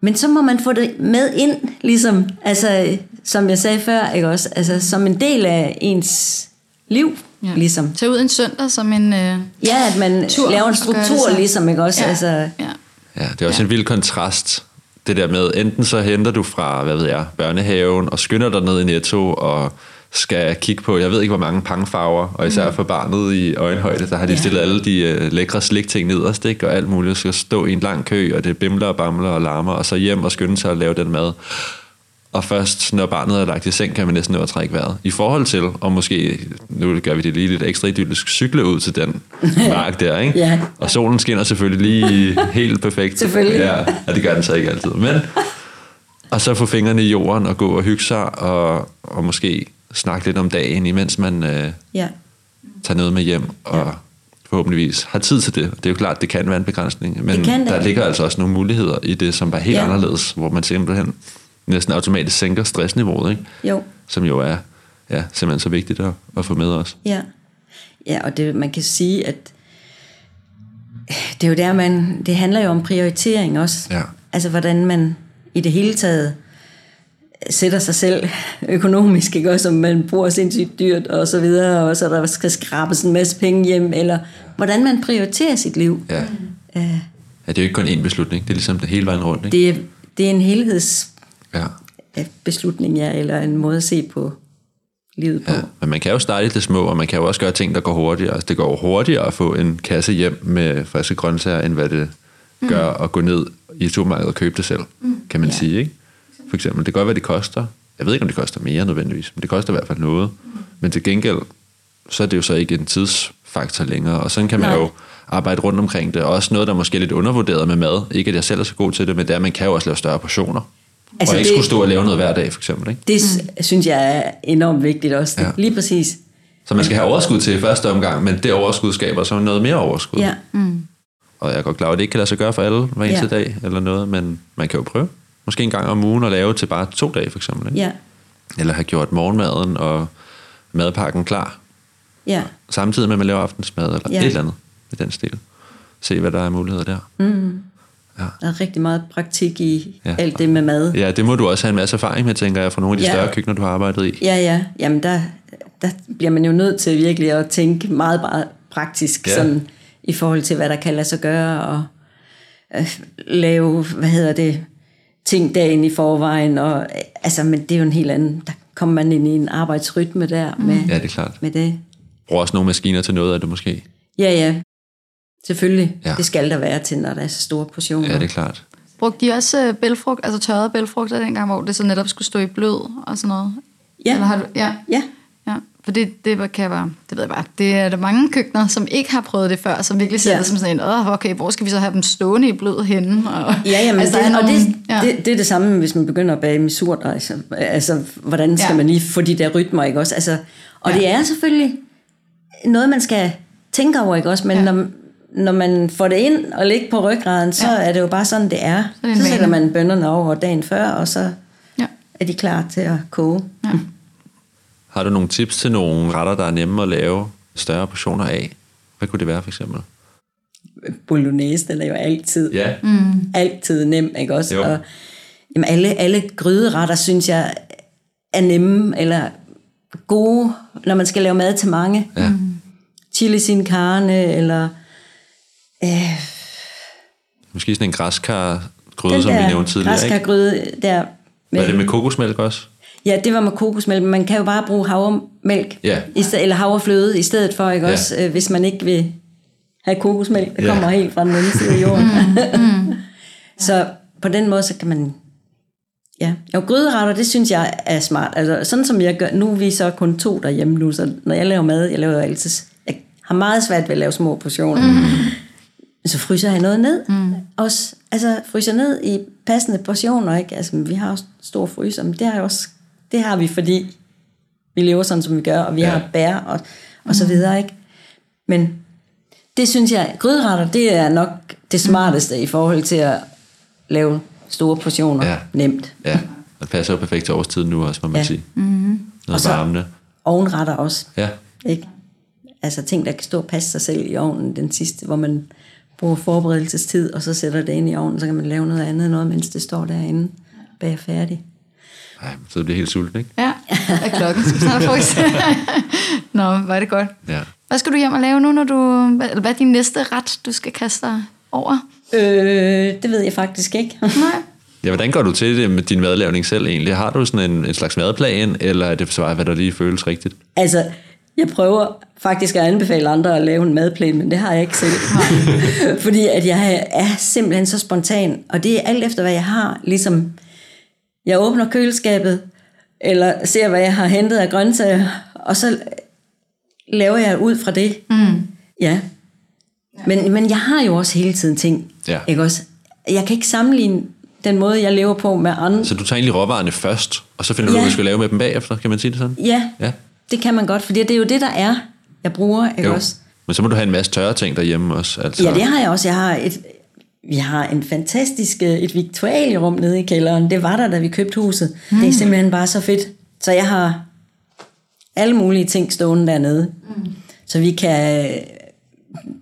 Men så må man få det med ind, ligesom, altså, som jeg sagde før, ikke også? Altså, som en del af ens liv, ja. ligesom. Tag ud en søndag som en øh, Ja, at man tur, laver en struktur, ligesom, ikke også? Ja. Altså, ja. ja, det er også ja. en vild kontrast, det der med, enten så henter du fra, hvad ved jeg, børnehaven, og skynder dig ned i Netto, og skal kigge på, jeg ved ikke hvor mange pangfarver, og især mm. for barnet i øjenhøjde, der har de ja. stillet alle de uh, lækre slikting nederst, ikke? og alt muligt, skal stå i en lang kø, og det bimler og bamler og larmer, og så hjem og skynde sig at lave den mad. Og først, når barnet er lagt i seng, kan man næsten nå at trække vejret. I forhold til, og måske, nu gør vi det lige lidt ekstra idyllisk, cykle ud til den (laughs) mark der, ikke? ja. Og solen skinner selvfølgelig lige helt perfekt. selvfølgelig. Ja, og det gør den så ikke altid. Men, og så få fingrene i jorden og gå og hygge sig, og, og måske snakke lidt om dagen, imens man øh, ja. tager noget med hjem, og ja. forhåbentligvis har tid til det. Det er jo klart, det kan være en begrænsning, men der ligger altså også nogle muligheder i det, som er helt ja. anderledes, hvor man simpelthen næsten automatisk sænker stressniveauet, ikke? Jo. som jo er ja, simpelthen så vigtigt at, at få med os. Ja, ja og det, man kan sige, at det er jo der, man, det handler jo om prioritering også. Ja. Altså, hvordan man i det hele taget sætter sig selv økonomisk, ikke? Også, om man bruger sindssygt dyrt og så videre, og så der skal skrabes en masse penge hjem, eller hvordan man prioriterer sit liv. Ja. Uh, ja, det er jo ikke kun én beslutning, det er ligesom det hele vejen rundt. Ikke? Det, er, det er en helheds ja. beslutning, ja, eller en måde at se på livet på. Ja, men man kan jo starte i det små, og man kan jo også gøre ting, der går hurtigere. Altså, det går hurtigere at få en kasse hjem med friske grøntsager, end hvad det mm. gør at gå ned i supermarkedet og købe det selv, mm. kan man ja. sige, ikke? for eksempel. Det kan godt være, det koster. Jeg ved ikke, om det koster mere nødvendigvis, men det koster i hvert fald noget. Men til gengæld, så er det jo så ikke en tidsfaktor længere, og sådan kan man Nej. jo arbejde rundt omkring det. Også noget, der måske er lidt undervurderet med mad. Ikke, at jeg selv er så god til det, men det er, at man kan jo også lave større portioner. Altså og ikke det, skulle stå og lave noget hver dag, for eksempel. Ikke? Det mm. synes jeg er enormt vigtigt også. Ja. Lige præcis. Så man skal have overskud til i første omgang, men det overskud skaber så noget mere overskud. Ja. Mm. Og jeg er godt klar at det ikke kan lade sig gøre for alle hver eneste ja. dag eller noget, men man kan jo prøve måske en gang om ugen at lave til bare to dage for eksempel. Ikke? Ja. Eller have gjort morgenmaden og madpakken klar. Ja. Samtidig med, at man laver aftensmad eller ja. et eller andet i den stil. Se, hvad der er muligheder der. Mm. Ja. Der er rigtig meget praktik i ja. alt det med mad. Ja, det må du også have en masse erfaring med, tænker jeg, fra nogle af de ja. større køkkener, du har arbejdet i. Ja, ja. Jamen, der, der bliver man jo nødt til virkelig at tænke meget, meget praktisk, ja. sådan, i forhold til, hvad der kan lade sig gøre, og øh, lave, hvad hedder det, ting dagen i forvejen. Og, øh, altså, men det er jo en helt anden, der kommer man ind i en arbejdsrytme der med, Ja, det er klart. med det. Bruger også nogle maskiner til noget af det måske. Ja, ja. Selvfølgelig. Ja. Det skal der være til, når der er så store portioner. Ja, det er klart. Brugte de også øh, bælfrugt, altså tørrede bælfrugter dengang, hvor det så netop skulle stå i blød og sådan noget? Ja. Eller har du, ja. Ja. Ja, for det, det var- kan være, det ved jeg bare, det er der mange køkkener, som ikke har prøvet det før, som virkelig ser Ja. det som sådan en, Åh, okay, hvor skal vi så have dem stående i blød henne? Og, Ja, jamen, altså, altså, er det, nogle- og det, ja. det, det er det samme, hvis man begynder at bage med surdej. Så, altså, hvordan skal Ja. man lige få de der rytmer, ikke også? Altså, og Ja. det er selvfølgelig noget, man skal tænke over, ikke også? Men ja. når, når man får det ind og ligger på ryggraden, så Ja. er det jo bare sådan, det er. er det Så, så sætter man bønderne over dagen før, og så Ja. er de klar til at koge. Ja. (laughs) Har du nogle tips til nogle retter, der er nemme at lave større portioner af? Hvad kunne det være for eksempel? Bolognese, den er jo altid, Ja, Mm. altid nem, ikke også? Jo. Og, jamen, alle, alle gryderetter, synes jeg, er nemme, eller gode, når man skal lave mad til mange. ja. chili sin carne, eller øh, Måske sådan en græskar gryde, den som vi der nævnte tidligere, ikke? græskargryde der. Hvad er det med kokosmælk også? Ja, det var med kokosmælk, men man kan jo bare bruge havremælk, Ja. i sted, eller havrefløde i stedet for, ikke Ja. også, øh, hvis man ikke vil have kokosmælk, der Ja. kommer helt fra den anden side af jorden. (laughs) så på den måde, så kan man, ja, jo gryderetter, det synes jeg er smart, altså sådan som jeg gør, nu er vi så kun to derhjemme nu, så når jeg laver mad, jeg laver jo altid, jeg har meget svært ved at lave små portioner, mm. Så fryser jeg noget ned, mm. også, altså fryser ned i passende portioner, ikke, altså vi har også stor fryser, men det har, jeg også, det har vi, fordi vi lever sådan, som vi gør, og vi Ja. har bær og, og så videre, ikke? Men det synes jeg, gryderetter, det er nok det smarteste i forhold til at lave store portioner Ja. ja. nemt. Ja, det passer jo perfekt til årstiden nu også, må man Ja. sige. Mm-hmm. Noget Og så- varmende. Ovenretter også, Ja, ikke? Altså ting, der kan stå og passe sig selv i ovnen, den sidste, hvor man bruger forberedelsestid, og så sætter det ind i ovnen, så kan man lave noget andet, noget, mens det står derinde, bag færdig. Ej, så det bliver helt sulten, ikke? Ja, hvad er klokken? Skal snart frokost? (laughs) Nå, var det godt. Ja. Hvad skal du hjem og lave nu, når du... Hvad, eller hvad er din næste ret, du skal kaste dig over? Øh, det ved jeg faktisk ikke. (laughs) Nej. Ja, hvordan går du til det med din madlavning selv egentlig? Har du sådan en, en slags madplan, eller er det for hvad der lige føles rigtigt? Altså, jeg prøver faktisk at anbefale andre at lave en madplan, men det har jeg ikke selv. (laughs) Fordi at jeg er simpelthen så spontan, og det er alt efter, hvad jeg har. Ligesom, jeg åbner køleskabet, eller ser, hvad jeg har hentet af grøntsager, og så laver jeg ud fra det. Mm. Ja. Men, men jeg har jo også hele tiden ting. Ja. Ikke også? Jeg kan ikke sammenligne den måde, jeg lever på med andre. Så du tager egentlig råvarerne først, og så finder du, Ja. hvad du skal lave med dem bagefter, kan man sige det sådan? Ja, Ja. Det kan man godt, fordi det er jo det, der er, jeg bruger. Ikke Jo. også? Men så må du have en masse tørre ting derhjemme også. Altså. Ja, det har jeg også. Jeg har et, vi har en fantastisk øh, et viktualierum nede i kælderen. Det var der, da vi købte huset. Mm. Det er simpelthen bare så fedt. Så jeg har alle mulige ting stående dernede. Mm. Så vi kan,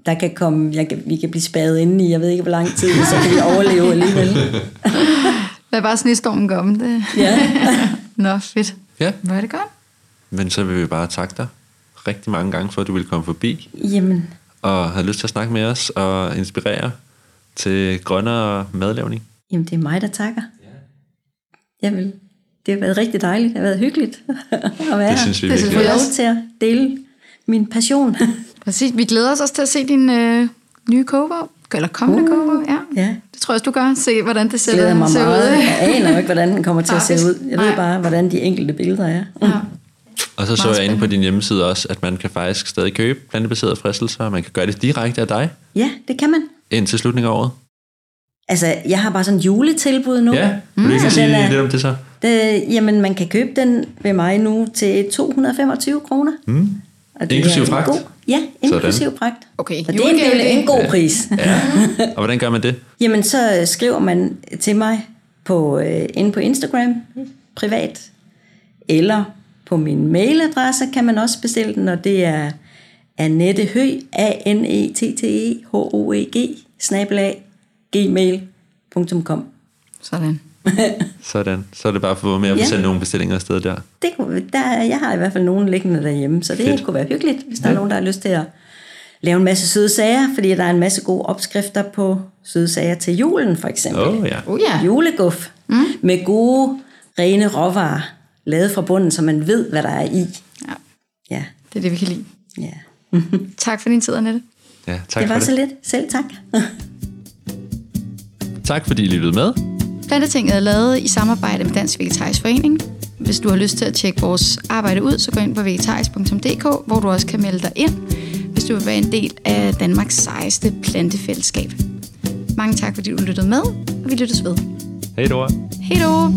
der kan komme, jeg kan, vi kan blive spadet inde i, jeg ved ikke hvor lang tid, så kan vi overleve alligevel. (laughs) Hvad bare snestormen komme? Det. Ja. (laughs) Nå, fedt. Ja, Hvor er det godt? Men så vil vi bare takke dig rigtig mange gange for, at du ville komme forbi Jamen, og havde lyst til at snakke med os og inspirere til grønnere madlavning. jamen, det er mig, der takker. Jeg vil. Det har været rigtig dejligt. Det har været hyggeligt (laughs) at være Det synes vi her. virkelig Få lov til at dele min passion. (laughs) Præcis. Vi glæder os også til at se din øh, nye kogebog. Eller kommende uh, kogebog, ja. ja. Det tror jeg også, du gør. Se, hvordan det ser, glæder mig ser meget. ud. Jeg aner jo ikke, hvordan den kommer til at (laughs) se ud. Jeg ved Nej. bare, hvordan de enkelte billeder er. Ja. Og så så jeg inde på din hjemmeside også, at man kan faktisk stadig købe plantebaserede fristelser, og man kan gøre det direkte af dig Ja, det kan man. indtil slutningen af året. Altså, jeg har bare sådan en juletilbud nu. Ja, vil du ikke Så sige den er- lidt om det så? Det, jamen, man kan købe den ved mig nu til 225 kroner. Mm. Og det Inklusiv er fragt? God, ja, inklusiv fragt. Okay, Og det er en, det. en god pris. Ja. Og hvordan gør man det? Jamen, så skriver man til mig på, øh, inde på Instagram, privat, eller på min mailadresse kan man også bestille den, og det er Annette Høg, A-N-E-T-T-E-H-O-E-G, snabelag, gmail.com. Sådan. (laughs) Sådan. Så er det bare for med at Ja. sende nogle bestillinger afsted der. Det kunne, der, jeg har i hvert fald nogen liggende derhjemme, så det Fedt. Kunne være hyggeligt, hvis der er nogen, der har lyst til at lave en masse søde sager, fordi der er en masse gode opskrifter på søde sager til julen, for eksempel. Åh, ja. Oh ja. Juleguff mm. med gode, rene råvarer, lavet fra bunden, så man ved, hvad der er i. ja. Ja, Det er det, vi kan lide. ja. (laughs) Tak for din tid, Annette. ja tak Det var for så det. lidt. Selv tak. (laughs) Tak fordi I lyttede med. Plantetinget er lavet i samarbejde med Dansk Vegetarisk Forening. Hvis du har lyst til at tjekke vores arbejde ud, så gå ind på vegetarisk.dk, hvor du også kan melde dig ind, hvis du vil være en del af Danmarks sejeste plantefællesskab. Mange tak, fordi du lyttede med, og vi lyttes ved. Hej Dora. Hej då!